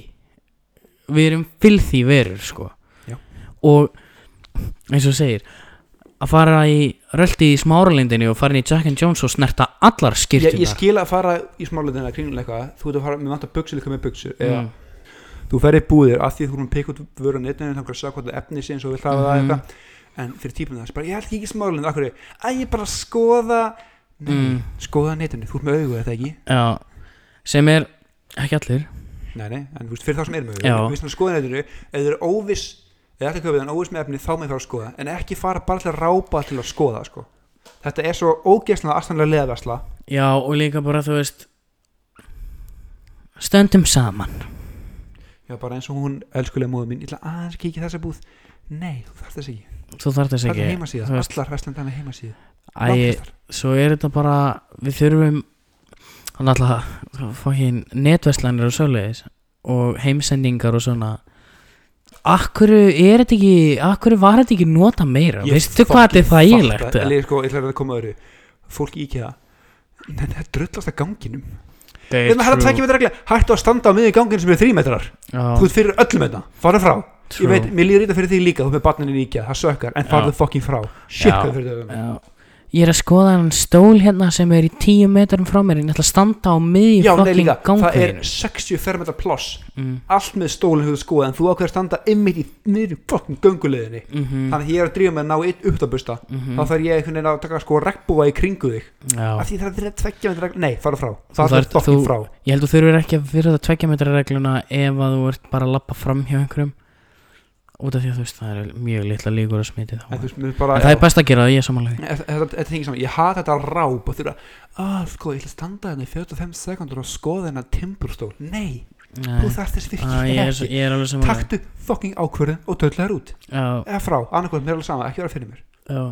við erum filthy verur sko. Og eins og segir að fara í röldi í smáralindinni og fara inn í Jack and Jones og snerta allar ég, skýrtunar ég skil að fara í smáleitina kringlega eitthvað, þú ert að fara með vantar buksur líka með buksur eða mm. þú ferði búðir að því þú erum að peka út vöru á netinu þannig að sjá hvað það efni sé eins og við hlafa það Mhm. eitthvað. En fyrir típum það, bara ég held ekki smálinn akkur, að ég bara skoða nei, Mm. skoða á netinu, þú ert með augu eða ekki? Já, sem er ekki allir. Nei, nei, en veist, þú veist að köpið en óviss með efni, þá með fara að skoða. En ekki fara bara til að rápa til að skoða sko. þetta er svo ógeðslega aðstæðanlega leðarsla Já, og líka bara þú veist stöndum saman. Já, bara eins og hún, elskulega móðu mín ég ætla aðeins að kíkja þessa búð. Nei, þú þarf þess ekki, þú þarf þess ekki er heimasíða allar vestlendana heimasíða. Æ, Langflestar. svo er þetta bara við þurfum hann alltaf fókin netverslanir og svoleiðis og heimsendingar og svona Akkur er þetta ekki Akkur var þetta ekki nota meira? Ég Veistu hvað þetta er þægilegt eða? Eller, sko, ég ætla að koma öðru. Fólk í IKEA Nei, það er drullast að ganginum. Þeir Við erum að tvekja með regla Hættu að standa á miðju ganginu sem er þrý metrar. Já, Þú ert fyrir öllum þetta, farðu frá. Trú. Ég veit, mér líður þetta fyrir því líka, þú með barnin í IKEA Það sökkar, en farðu fucking frá. Shit, hvað fyrir þau Já. Ég er að skoða hann stól hérna sem er í tíu metrum frá mér. Ég ætla að standa á miðjum fucking líka, það er gangveginu. 60 fermetra ploss. Mm. Allt með stólinn hefur skoðað En þú ákveður að standa ymmit í miðju fucking gönguleðinni mm -hmm. Þannig að ég er að drífa með að ná eitt upptabusta Þá þarf ég einhvern veginn að taka sko regnbúa í kringu þig. Af því það er að tvekja með regla Nei, farðu frá. Þú Það er þú- frá. Ég held þú þurfir ekki að fyrir það tveggja metra regluna ef að þú ert bara að lappa fram hjá einhverjum út af því að þú veist það er mjög litla líkur að smiti þá. En þú en veist, bara það er best að gera það, ég er samanlega Þetta þingir saman, ég hata þetta ráp og þurfa, að sko, ég ætla að standa hérna í 45 sekundur og skoða hennar timburstól. Nei, þú þarft þess ég, virkilega ekki. ég er alveg samanlega Taktu fucking ákvörðin og döðlega þér út. Já, Eða frá, annarkvörðin, mér er alveg sama, ekki vera fyrir mér. Já.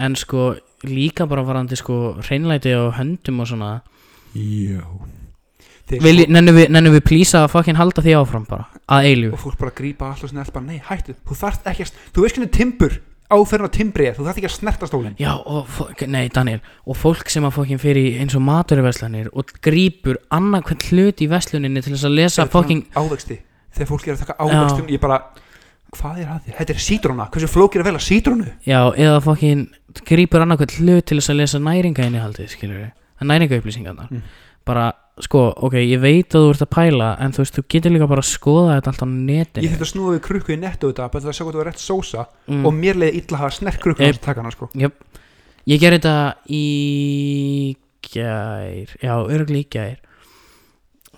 En sko líka bara varandi sko hreinlæti á höndum og svona. Þegar Vil, Nennum við, nennu við plýsa að fucking halda því áfram bara að og eilju fólk bara grípa alltaf snett bara, nei, hættu, þú þarft ekki að þú veist hvernig timbur áferðin á timbrið þú þarf ekki að snerta stólinn. Já, og, nei, Daniel Og fólk sem að fokkin fyrir eins og maturverslanir og grípur annarkvæmt hlut í versluninni til þess að lesa fokkin ávexti þegar fólk er að taka ávextum ég bara, hvað er að því? Þetta er sítróna, hversu flókir er að velja sítrónu? Já, eða fokkin grípur annarkvæmt hlut til þess að lesa næringainihaldið, sko, ok, ég veit að þú ert að pæla En þú veist, þú getur líka bara að skoða þetta allt á netinu. Ég þurfti að snúa við krukku í nettu þetta bara til að sjá hvað það var rétt sósa mm. og mér leiði illa að hafa snert krukku Yep. að taka hana sko. Jöp, ég gerði þetta í gær, já, örgulega í gær.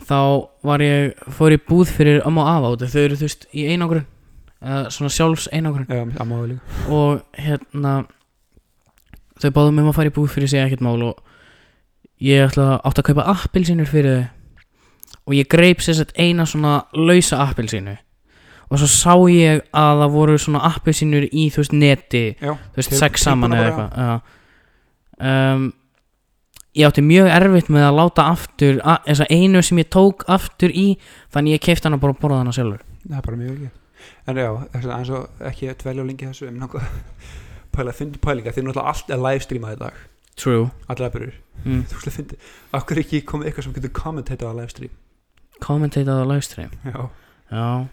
Þá var ég, fór ég búð fyrir amma og afa út Þau eru þú veist í einangrun eða svona sjálfs einangrun. Já, að máðu líka. Og hérna Þau báðum um að fara í búð fyrir sig ekkert mál Og ég ætla átt að kaupa appelsínur fyrir þau. Og ég greip sér sett eina svona lausa appelsínu. Og svo sá ég að það voru svona appelsínur í þú veist neti. Já, þú veist, sex saman eða eitthvað um, ég átti mjög erfitt með að láta aftur að, þess að einu sem ég tók aftur í þannig ég keipti hana bara og borða hana sjálfur. Það er bara mjög ekki En já, að eins og ekki að dvelja á lengi þessu um náttúrulega pælinga því náttúrulega allt er live streamað í dag true. Allir aðbyrður, mm. þú veist að fyndi Akkur er ekki komið eitthvað sem getur kommentatað á live stream commentatað á livestream? Já. Já,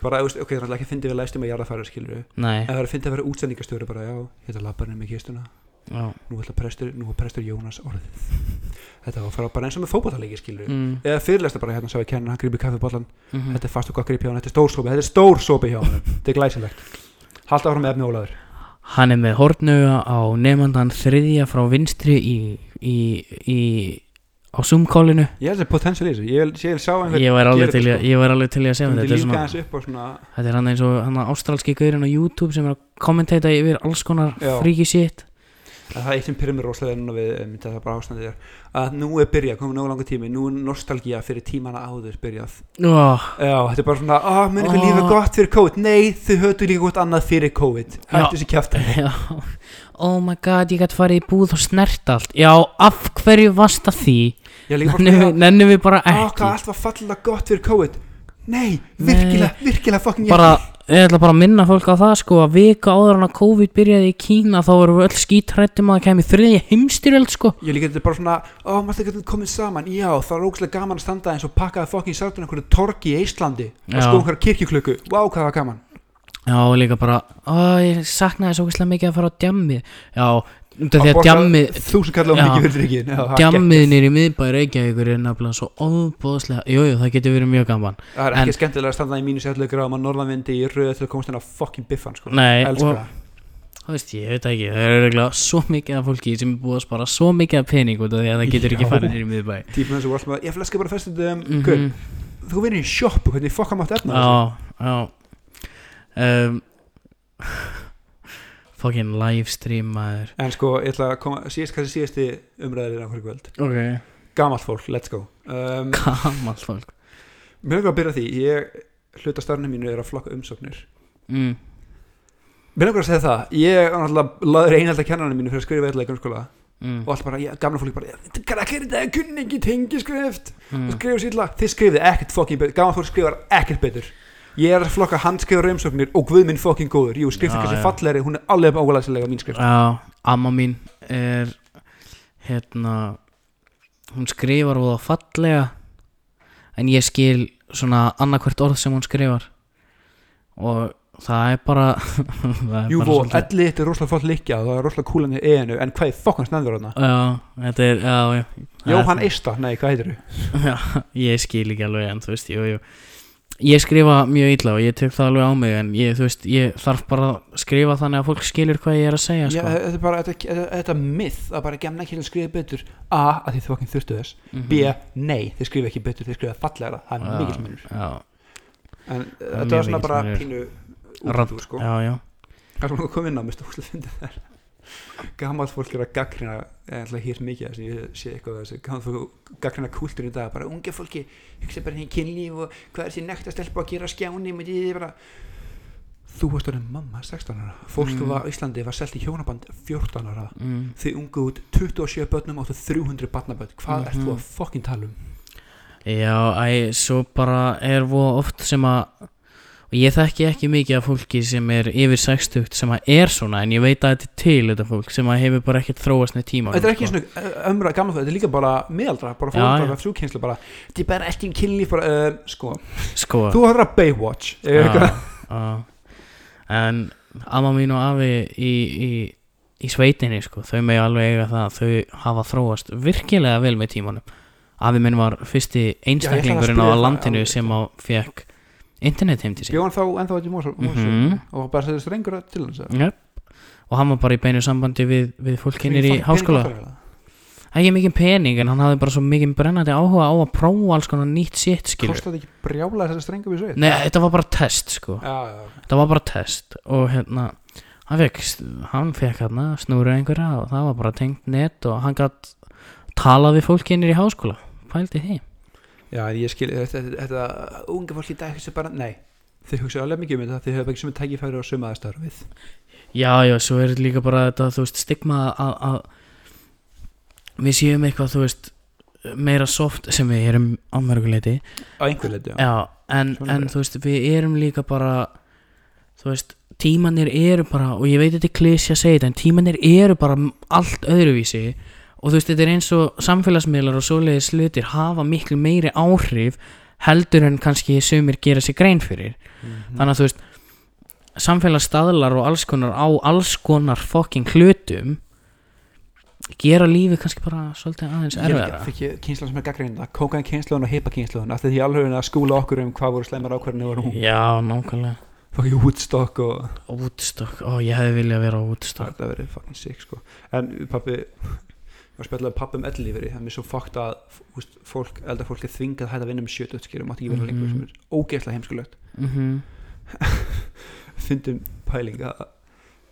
Bara, ok, það er alltaf ekki að fyndi við live stream að jarðafæra skilur við nei. En það er að fyndi að vera útsendingastjóri bara, já, hérna labbarinn með kistuna já. Nú ætla prestur, nú er prestur Jónas orðið. Þetta var að fara bara eins og með fótballaleiki skilur við Mm. Eða fyrirlesta bara hérna sá ég kenna, hann grípi kaffibollan Mm Þetta er fast og gott grip hjá hann, þetta er stór sópi Þetta er stór sópi hjá hann, þetta er glæsilegt. Halda áfram með efni Ólaður hann er með hortnöga á nefndan þriðja frá vinstri í, í, í á Zoom-kólinu Ég held að potential í þessu, ég ég ég var alveg gera til, þetta, ég, alveg að segja þetta þetta er líka svona Þetta er hann eins og hann ástralski gaurinn á YouTube sem er að kommentata yfir alls konar shit. að Það er eitt sem pyrir mér rosalega núna við um, þetta bara ástandið er að nú er byrjað, komið nógu langa tími nú er nostalgía fyrir tímana áður byrjað. Oh, Já, þetta er bara svona, að muni hvað Ó. lífið er gott fyrir COVID? Nei, þau höfðu líka gott annað fyrir COVID. Hættu kjafta Já. Oh my god, ég gæti farið í búð og snert allt. Já, af hverju varst að því? Er svona, við, við bara ekki hvað allt var fallega gott fyrir COVID? Nei, virkilega, virkilega Bara, ég ætla bara að minna fólk á það sko að vika áður en að COVID byrjaði í Kína þá voru öll skítrættum að það kemi þriðja heimstyrjöld sko. Ég líka þetta er bara svona, ó, maður þetta komið saman? Já, það er ógæslega gaman að standa eins og pakkaði fucking sáttun einhverju torgi í Íslandi og sko einhverju kirkjuklöku Vá, hvað það var gaman. Já, líka bara, ó, ég saknaði svo ógeðslega mikið að fara á djammið. Já, út af því að borga djammið á nýri miðbæri Reykjavíkur er nefnilega svo óbóðslega Jújú, það getur verið mjög gaman. Það er ekki En- skemmtilega að standa í mínus 11 gráma norðanvindi í röðu til að komast inn á fucking biffan sko. Nei, og það. Veist, ég veit ekki Það er reglega svo mikið af fólki sem er búið að spara svo mikið af pening út af því að það getur ekki Já. farið nýri miðbæ. Típum eins og alltaf, ég fleska bara festið um, mm Mhm. Þú vinnir í sjoppu, hvernig fokka mátt Fucking livestream maður. En sko, ég ætla að koma, síðast, hvað er síðasti umræðir á hverju kvöld. Ok. Gamalt fólk, let's go. Um, Gamalt fólk. Mér er að byrja því, ég hluta starfnum mínu er að flokka umsóknir. Mm. Mér er að segja það, ég er náttúrulega laður einhald að kennanum mínu fyrir að skrifa eitthvað í grunnskóla. Mm. og allt bara, ég, gamla fólk bara Þetta krakkar þetta? Kunni ekki tengiskrift? Mm. og skrifa sýtla, þið skrifið ekkert fokkin betur gamla fólk skrifar ekkert betur ég er að flokka handskrifar umsóknir og guð minn fokkin góður jú, skriftin kannski já. fallegri, hún er alveg ágæðlega mín skrift Já, amma mín er hérna hún skrifar og fallega en ég skil svona annarkvært orð sem hún skrifar og það er bara það er jú, bara og svolítið- elli þetta er rosalega flott líkja það er rosalega kúlan í einu en hvað er fokkans nefndur hana? Já, þetta er, já, já Jóhann Það- Eista, nei, hvað heitir þú? Já, ég skil ekki alveg en þú veist, jú, jú Ég skrifa mjög illa og ég tek það alveg á mig en ég, veist, ég þarf bara að skrifa þannig að fólk skilur hvað ég er að segja Já, sko. þetta er bara, þetta, myth að bara gemna ekki að skrifa betur. A, að þið fokkin þurftu þess. Mhm. B, nei, þið skrifa ekki betur, þið skrifa fallegra. Það er Já, mikill munur. Já, en er þetta var svona bara pínu Radd- útúr sko. já, já. Það sem þú kom inn á, minnst úrslega fyndið þær Gamalt fólk er að gaggrina að hýrt mikið þess að ég sé eitthvað þessu Gamalt fólk gaggrina kúltur í dag Bara unge fólki, hugsa bara henni kynlíf Og hvað er sér nekt að stelpa að gera skjáni Með því bara Þú varst orðin mamma 16 ára Fólk Mm. var á Íslandi var selt í hjónaband 14 ára mm. Þið ungu út 27 börnum áttu 300 barnaböld Hvað ert þú Mhm. að fokkin tala um? Já, æ, svo bara er voða oft sem að og ég þekki ekki mikið af fólki sem er yfir 60 sem að er svona en ég veit að þetta er til þetta fólk sem að hefur bara ekkert þróast með tíma Þetta er ekki svona uh, ömra gamla það, þetta er líka bara miðaldra, bara fólk bara frúkynslu bara, þetta er bara ekki um kynlíf bara, uh, sko, sko. Þú horfður að Baywatch Já, en amma mín og afi í, í, í sveitinni sko, þau megi alveg eiga það þau hafa þróast virkilega vel með tímanum. Afi minn var fyrsti einstaklingurinn á landinu sem á fekk internet heim til sín bjóðan þá ennþá ekki mósa Mhm. og bara setja strengur til hans yep. og hann var bara í beinu sambandi við, við fólkinir í Pening- háskóla. ekki mikið pening en hann hafði bara svo mikið brennandi áhuga á að prófa alls konar nýtt sitt kostaði ekki brjála þess að strengur við sveit Nei, þetta var bara test sko. Já, já, þetta var bara test. Og hérna hann fekk, hann fekk hérna snúra einhverja og það var bara tengt net og hann gætt talað við fólkinir í háskóla. Pældi því já, ég skil þetta, unga fólk í dag sem bara, nei þau hugsa alveg mikið um þetta, þau hefur ekki sem tækifæri og sömu aðstæður við. Já, já, svo er líka bara þetta þú veist, stigma að, að við séum eitthvað, þú veist meira soft sem við erum á mörguleiti á einhver leiti, já, já, en, en þú veist, við erum líka bara þú veist, tímanir eru bara og ég veit þetta er klísja að segja þetta en tímanir eru bara allt öðruvísi og þú veist, þetta er eins og samfélagsmiðlar og svoleiðis slutir hafa miklu meiri áhrif heldur en kannski sumir gera sér grein fyrir. Mhm. þannig að þú veist samfélagsstaðlar og alls konar á alls konar fucking hlutum gera lífi kannski bara svolítið aðeins Ég erfiðara. fikk ég kynslan sem er gaggreinda Kókain kynslan og heipa kynslan Af því alveg að skúla okkur um hvað voru slemar ákvarðinu og hún já, nákvæmlega. Fucking Woodstock og Woodstock, ó ég hefði viljað vera á Woodstock. Það verið fucking sick sko. En pappi Var spjallega um ellíferi Það er mér svo fakt að fólk, eldar fólk er þvingað að hætta að vinna með 70 skilur Mátti ekki vera Mhm. lengur sem er ógeðslega heimskulegt. Mm Fyndum pæling að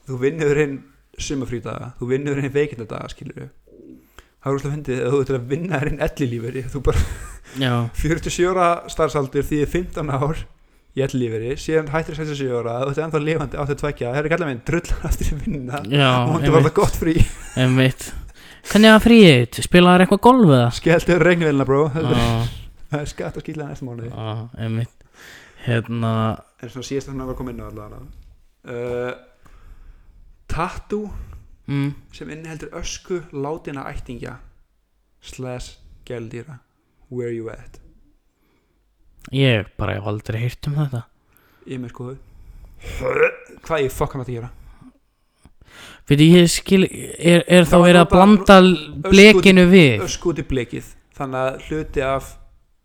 Þú vinnur inn sumafrídaga Þú vinnur inn veikindadaga skilur Það er úrslega fyndið að þú ert að vinna þér inn ellilíferi Þú bara já, 47 ára starfsaldur því 15 ár í ellíferi síðan hættir 67 ára þú ert ennþá lifandi áttu tvekja það er kallar minn drullar aftur í vinna og hún var það gott frí hvernig var fríið, spilaður eitthvað golf eða? skelltu regnvelina bró það er skatt og skýla næsta mánuði. Einmitt. Hérna, en svona síðast þannig að var komin uh, tattoo mm, sem inniheldur ösku látina ættingja slash gældýra where you at? Ég bara hef aldrei heyrt um þetta. Ég með skoðu hvað ég fokk hann að gera Fyrir ég skil, er, er þá Það verið að blanda blekinu við? ösku út í blikið þannig að hluti af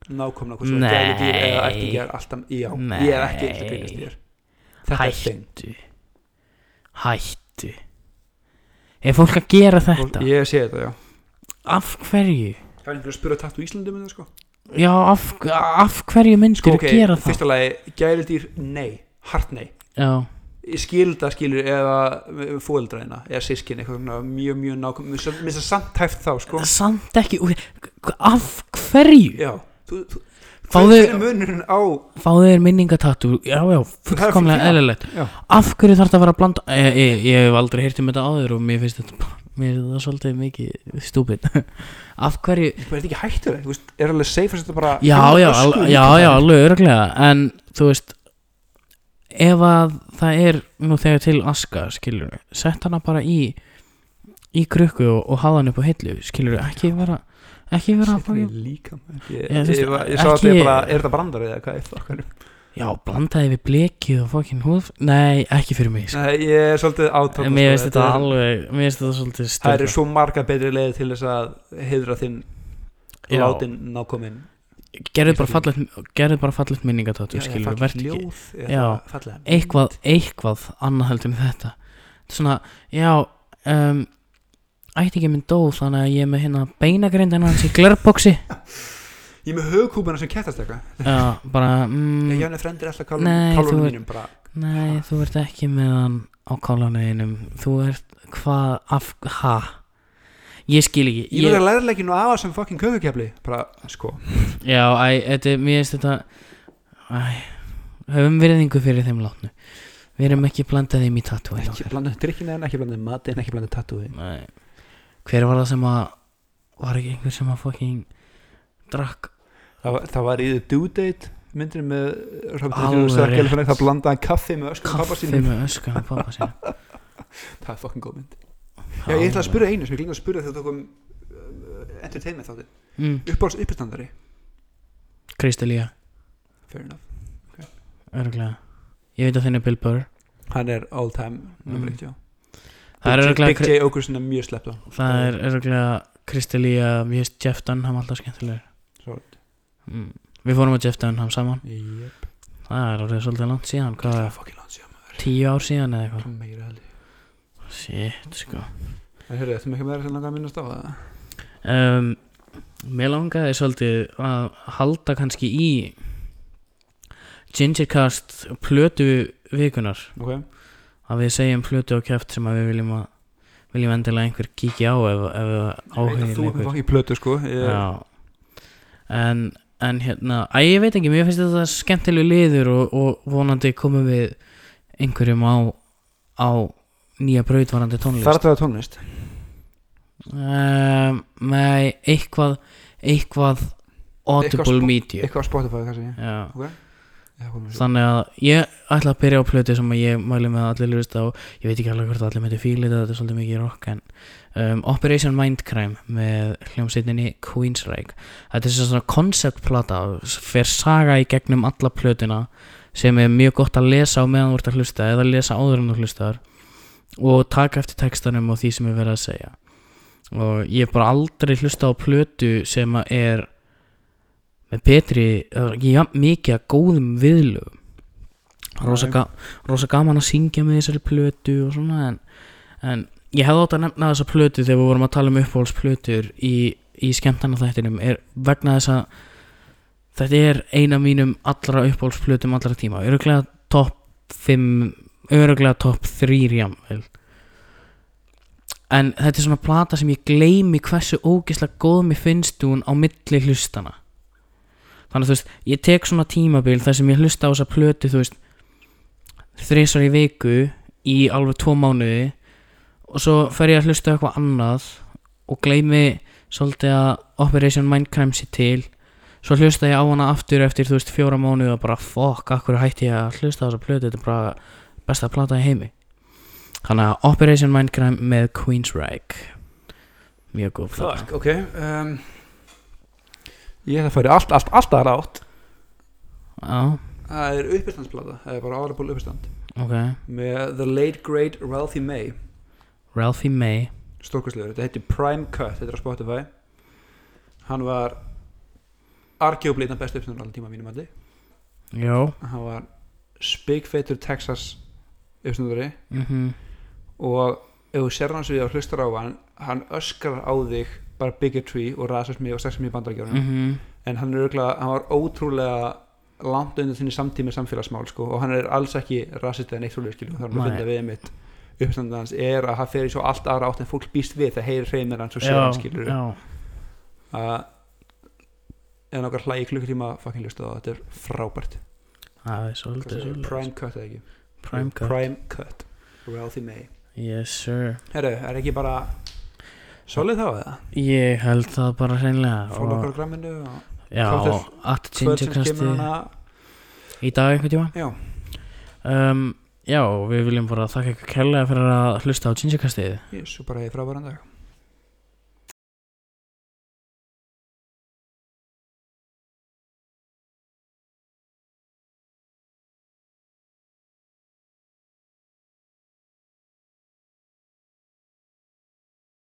nákomna hvort sem Nei. gæludýr eða ættingjar alltaf, já, Nei. ég er ekki og grínast þér þetta er þing Hættu Er fólk að gera þetta? ég sé þetta, já Af hverju? það er einhver að spura tattu Íslandi með það sko Já, af, af hverju myndir sko ok, gera það? fyrsta lagi, gæludýr, nei hart nei, Já, ég skil það skilur eða fóeldræðina eða sískin, eitthvað mjög, mjög nákom mér finnst það samt tæft þá, sko. Samt ekki Af hverju? já, þú, þú Fáðu- hver er munurinn á Fáðu þér minningatatú Já, já, fullkomlega eðlilegt. Af hverju þarf þetta að vera að blanda ég, ég, ég hef aldrei heyrt um þetta áður og mér finnst þetta Mér finnst það svolítið mikið stúpid. Af hverju er þetta ekki hættur þú veist, er alveg safe að þetta bara Já, já, já, já, alveg örglega En þú veist Ef að það er nú þegar til aska Skilur Sett hana bara í Í krukku og, og hafa hann upp á hillu Skilur ekki vera Ekki vera í fá líkamann. ég, veist, ég, ég, ég sá að ekki- þetta er bara er þetta brandar eða hvað er það? Já, blandaði við blekið og fokkin húð Nei, ekki fyrir mig sko. Nei, ég er svolítið En Mér finnst þetta. alveg Mér finnst þetta svolítið það eru stöð svo marga betri leiði til þess að heiðra þinn látin nákomin Gerðu bara fallet fallet minningatatú Skilur, verð ekki Já. eitthvað, eitthvað annað heldur en þetta. Þetta er svona, já um, ætti ekki minn dó þannig að ég er með hérna beinagrindin hans í glerboxi. Ég er með högkúpuna sem kettast eitthvað. Já, bara ég mm, hef frendir alltaf Nei, þú kálunum ert- mínum bara nei, þú ert ekki með hann á kálanuðinum þú ert, hvað, af, ha ég skil ekki. Ég er að læra leikinu afa sem fucking kökukefli. Bara, sko. Já, æ, þetta, er- mér finnst þetta æ, höfum virðingu fyrir þeim látnu. Við erum ekki blandað þeim í tattoo ekki blandið drikkina en ekki blandið matin ekki blandið tattúi Nei. hver var það sem að var ekki einhver sem að fucking drakk? Það, var- það var í The Due Date myndin með Robert De Alveg Niro og Sarah rétt. Galifianakis það blandaði kaffi með öskum pappa kaffi sínum. með öskan á pappa sín það er fucking góð mynd já, ég ætla að spyrja einu sem ég glýna að spyrja þegar þú kom uh, entertainment þátti mm. uppáhalds uppistandari? Kristalía, fair enough örgulega ég veit að þinn er Bill Burr. Hann er all time nummer Mm. eitt, já. það er Big, J, örgulega Big J Okerson er mjög sleppt á það er örgulega Kristalía, mér finnst Jeff Dunham alltaf skemmtilegur. Svo- mm. við fórum á Jeff Dunham saman. Jep. það er orðið svolítið langt síðan hvað er fucking langt síðan maður. tíu ár síðan eða eitthvað. Hvað meira held shit sko. Þetta er mikið meira sem langar að minnast á það? Um, mér langaði svolítið að halda kannski í Gingercast plötu vikunar ok, að við segjum plötu og kæft sem við viljum að viljum endilega einhver kíkja á ef, ef áhugin þú er fucking plötu sko. Ég, En, en hérna, að ég veit ekki, mér finnst þetta skemmtilegu liður og, og vonandi komum við einhverjum á, á nýja brautvarandi tónlist. Þar að það tónlist? Um, Nei, eitthvað eitthvað audible media eitthvað Spotify kannski. Svo. þannig að ég ætla að byrja á plötu sem að ég mæli með að allir hlusta á. Ég veit ekki alveg hvort allir myndi fíla þetta er svolítið mikið rock en um, Operation Mindcrime með hljómsveitinni Queensryche. Þetta er svona konceptplata fer saga í gegnum alla plötuna sem er mjög gott að lesa á meðan þú ert að hlusta eða lesa áður en þú hlustar og taka eftir textanum og því sem er verið að segja. Og ég hef bara aldrei hlusta á plötu sem er með betri, jafn mikið að góðum viðlögum. Rosa, ga rosa gaman að syngja með þessari plötu og svona en, en ég hefði átt að nefna þessa plötu þegar við vorum að tala um uppáhaldsplötur í, í skemmtana þættinum er vegna þess að þetta er eina mínum allra uppáhaldsplötum allra tíma, öruglega topp 5, öruglega topp 3 jamvel en þetta er svona plata sem ég gleymi hversu ógislega góð mér finnst hún á milli hlustana þannig að þú veist, ég tek svona tímabil þar sem ég hlusta á þessa plötu þú veist þrisar í viku í alveg tvo mánuði og svo fer ég að hlusta eitthvað annað og gleymi svolítið að Operation Mindcrime sé til. Svo hlusta ég á hana aftur eftir þú veist fjóra mánuði og bara fuck, akkur hætti ég að hlusta á þessa plötu? Þetta er bara besta plata í heimi. Þannig að Operation Mindcrime með Queensryche. Mjög góð plata. Fuck, ok um, ég ætla að fara í allt, allt, allt aðra átt. Já, það er uppistandnsplata, það er bara aðra uppistand. Ok. Með The Late Great Ralphie May. Ralphie May. Stórkvæslegur, þetta heitir Prime Cut þetta er á Spotify. Hann var af bestu uppstandar allan tíma að mínum allir Jó. Hann var spigfeitur Texas uppstandari mm og ef þú sér hann svo við að hlustar á hann hann öskrar á þig bara bigotry og rasismi og sexismi í bandarækjörnum -hmm. en hann er örgulega, hann var ótrúlega langt undir þinni samtími samfélagsmál sko, og hann er alls ekki rasist eða neitt það er Nei. að finna við mitt. Uppstandið hans er að hann fer í svo allt aðra átt en fólk býst við það heyrir hreimir hans og sér hann skilur já. að en okkar hlægi klukkutíma fucking hlusta á þetta er frábært. Það er svolítið Prime Cut eða ekki Prime cut. Prime Cut. Ralphie May Yes sir. Herru, er ekki bara solid þá eða? Ég held það bara hreinlega fólk okkar og, og Já, Gingercasti hana. Í dag einhvern tíma? Já, um, Já, við viljum bara þakka ykkur kærlega fyrir að hlusta á Gingercastið ég svo bara í frábæran dag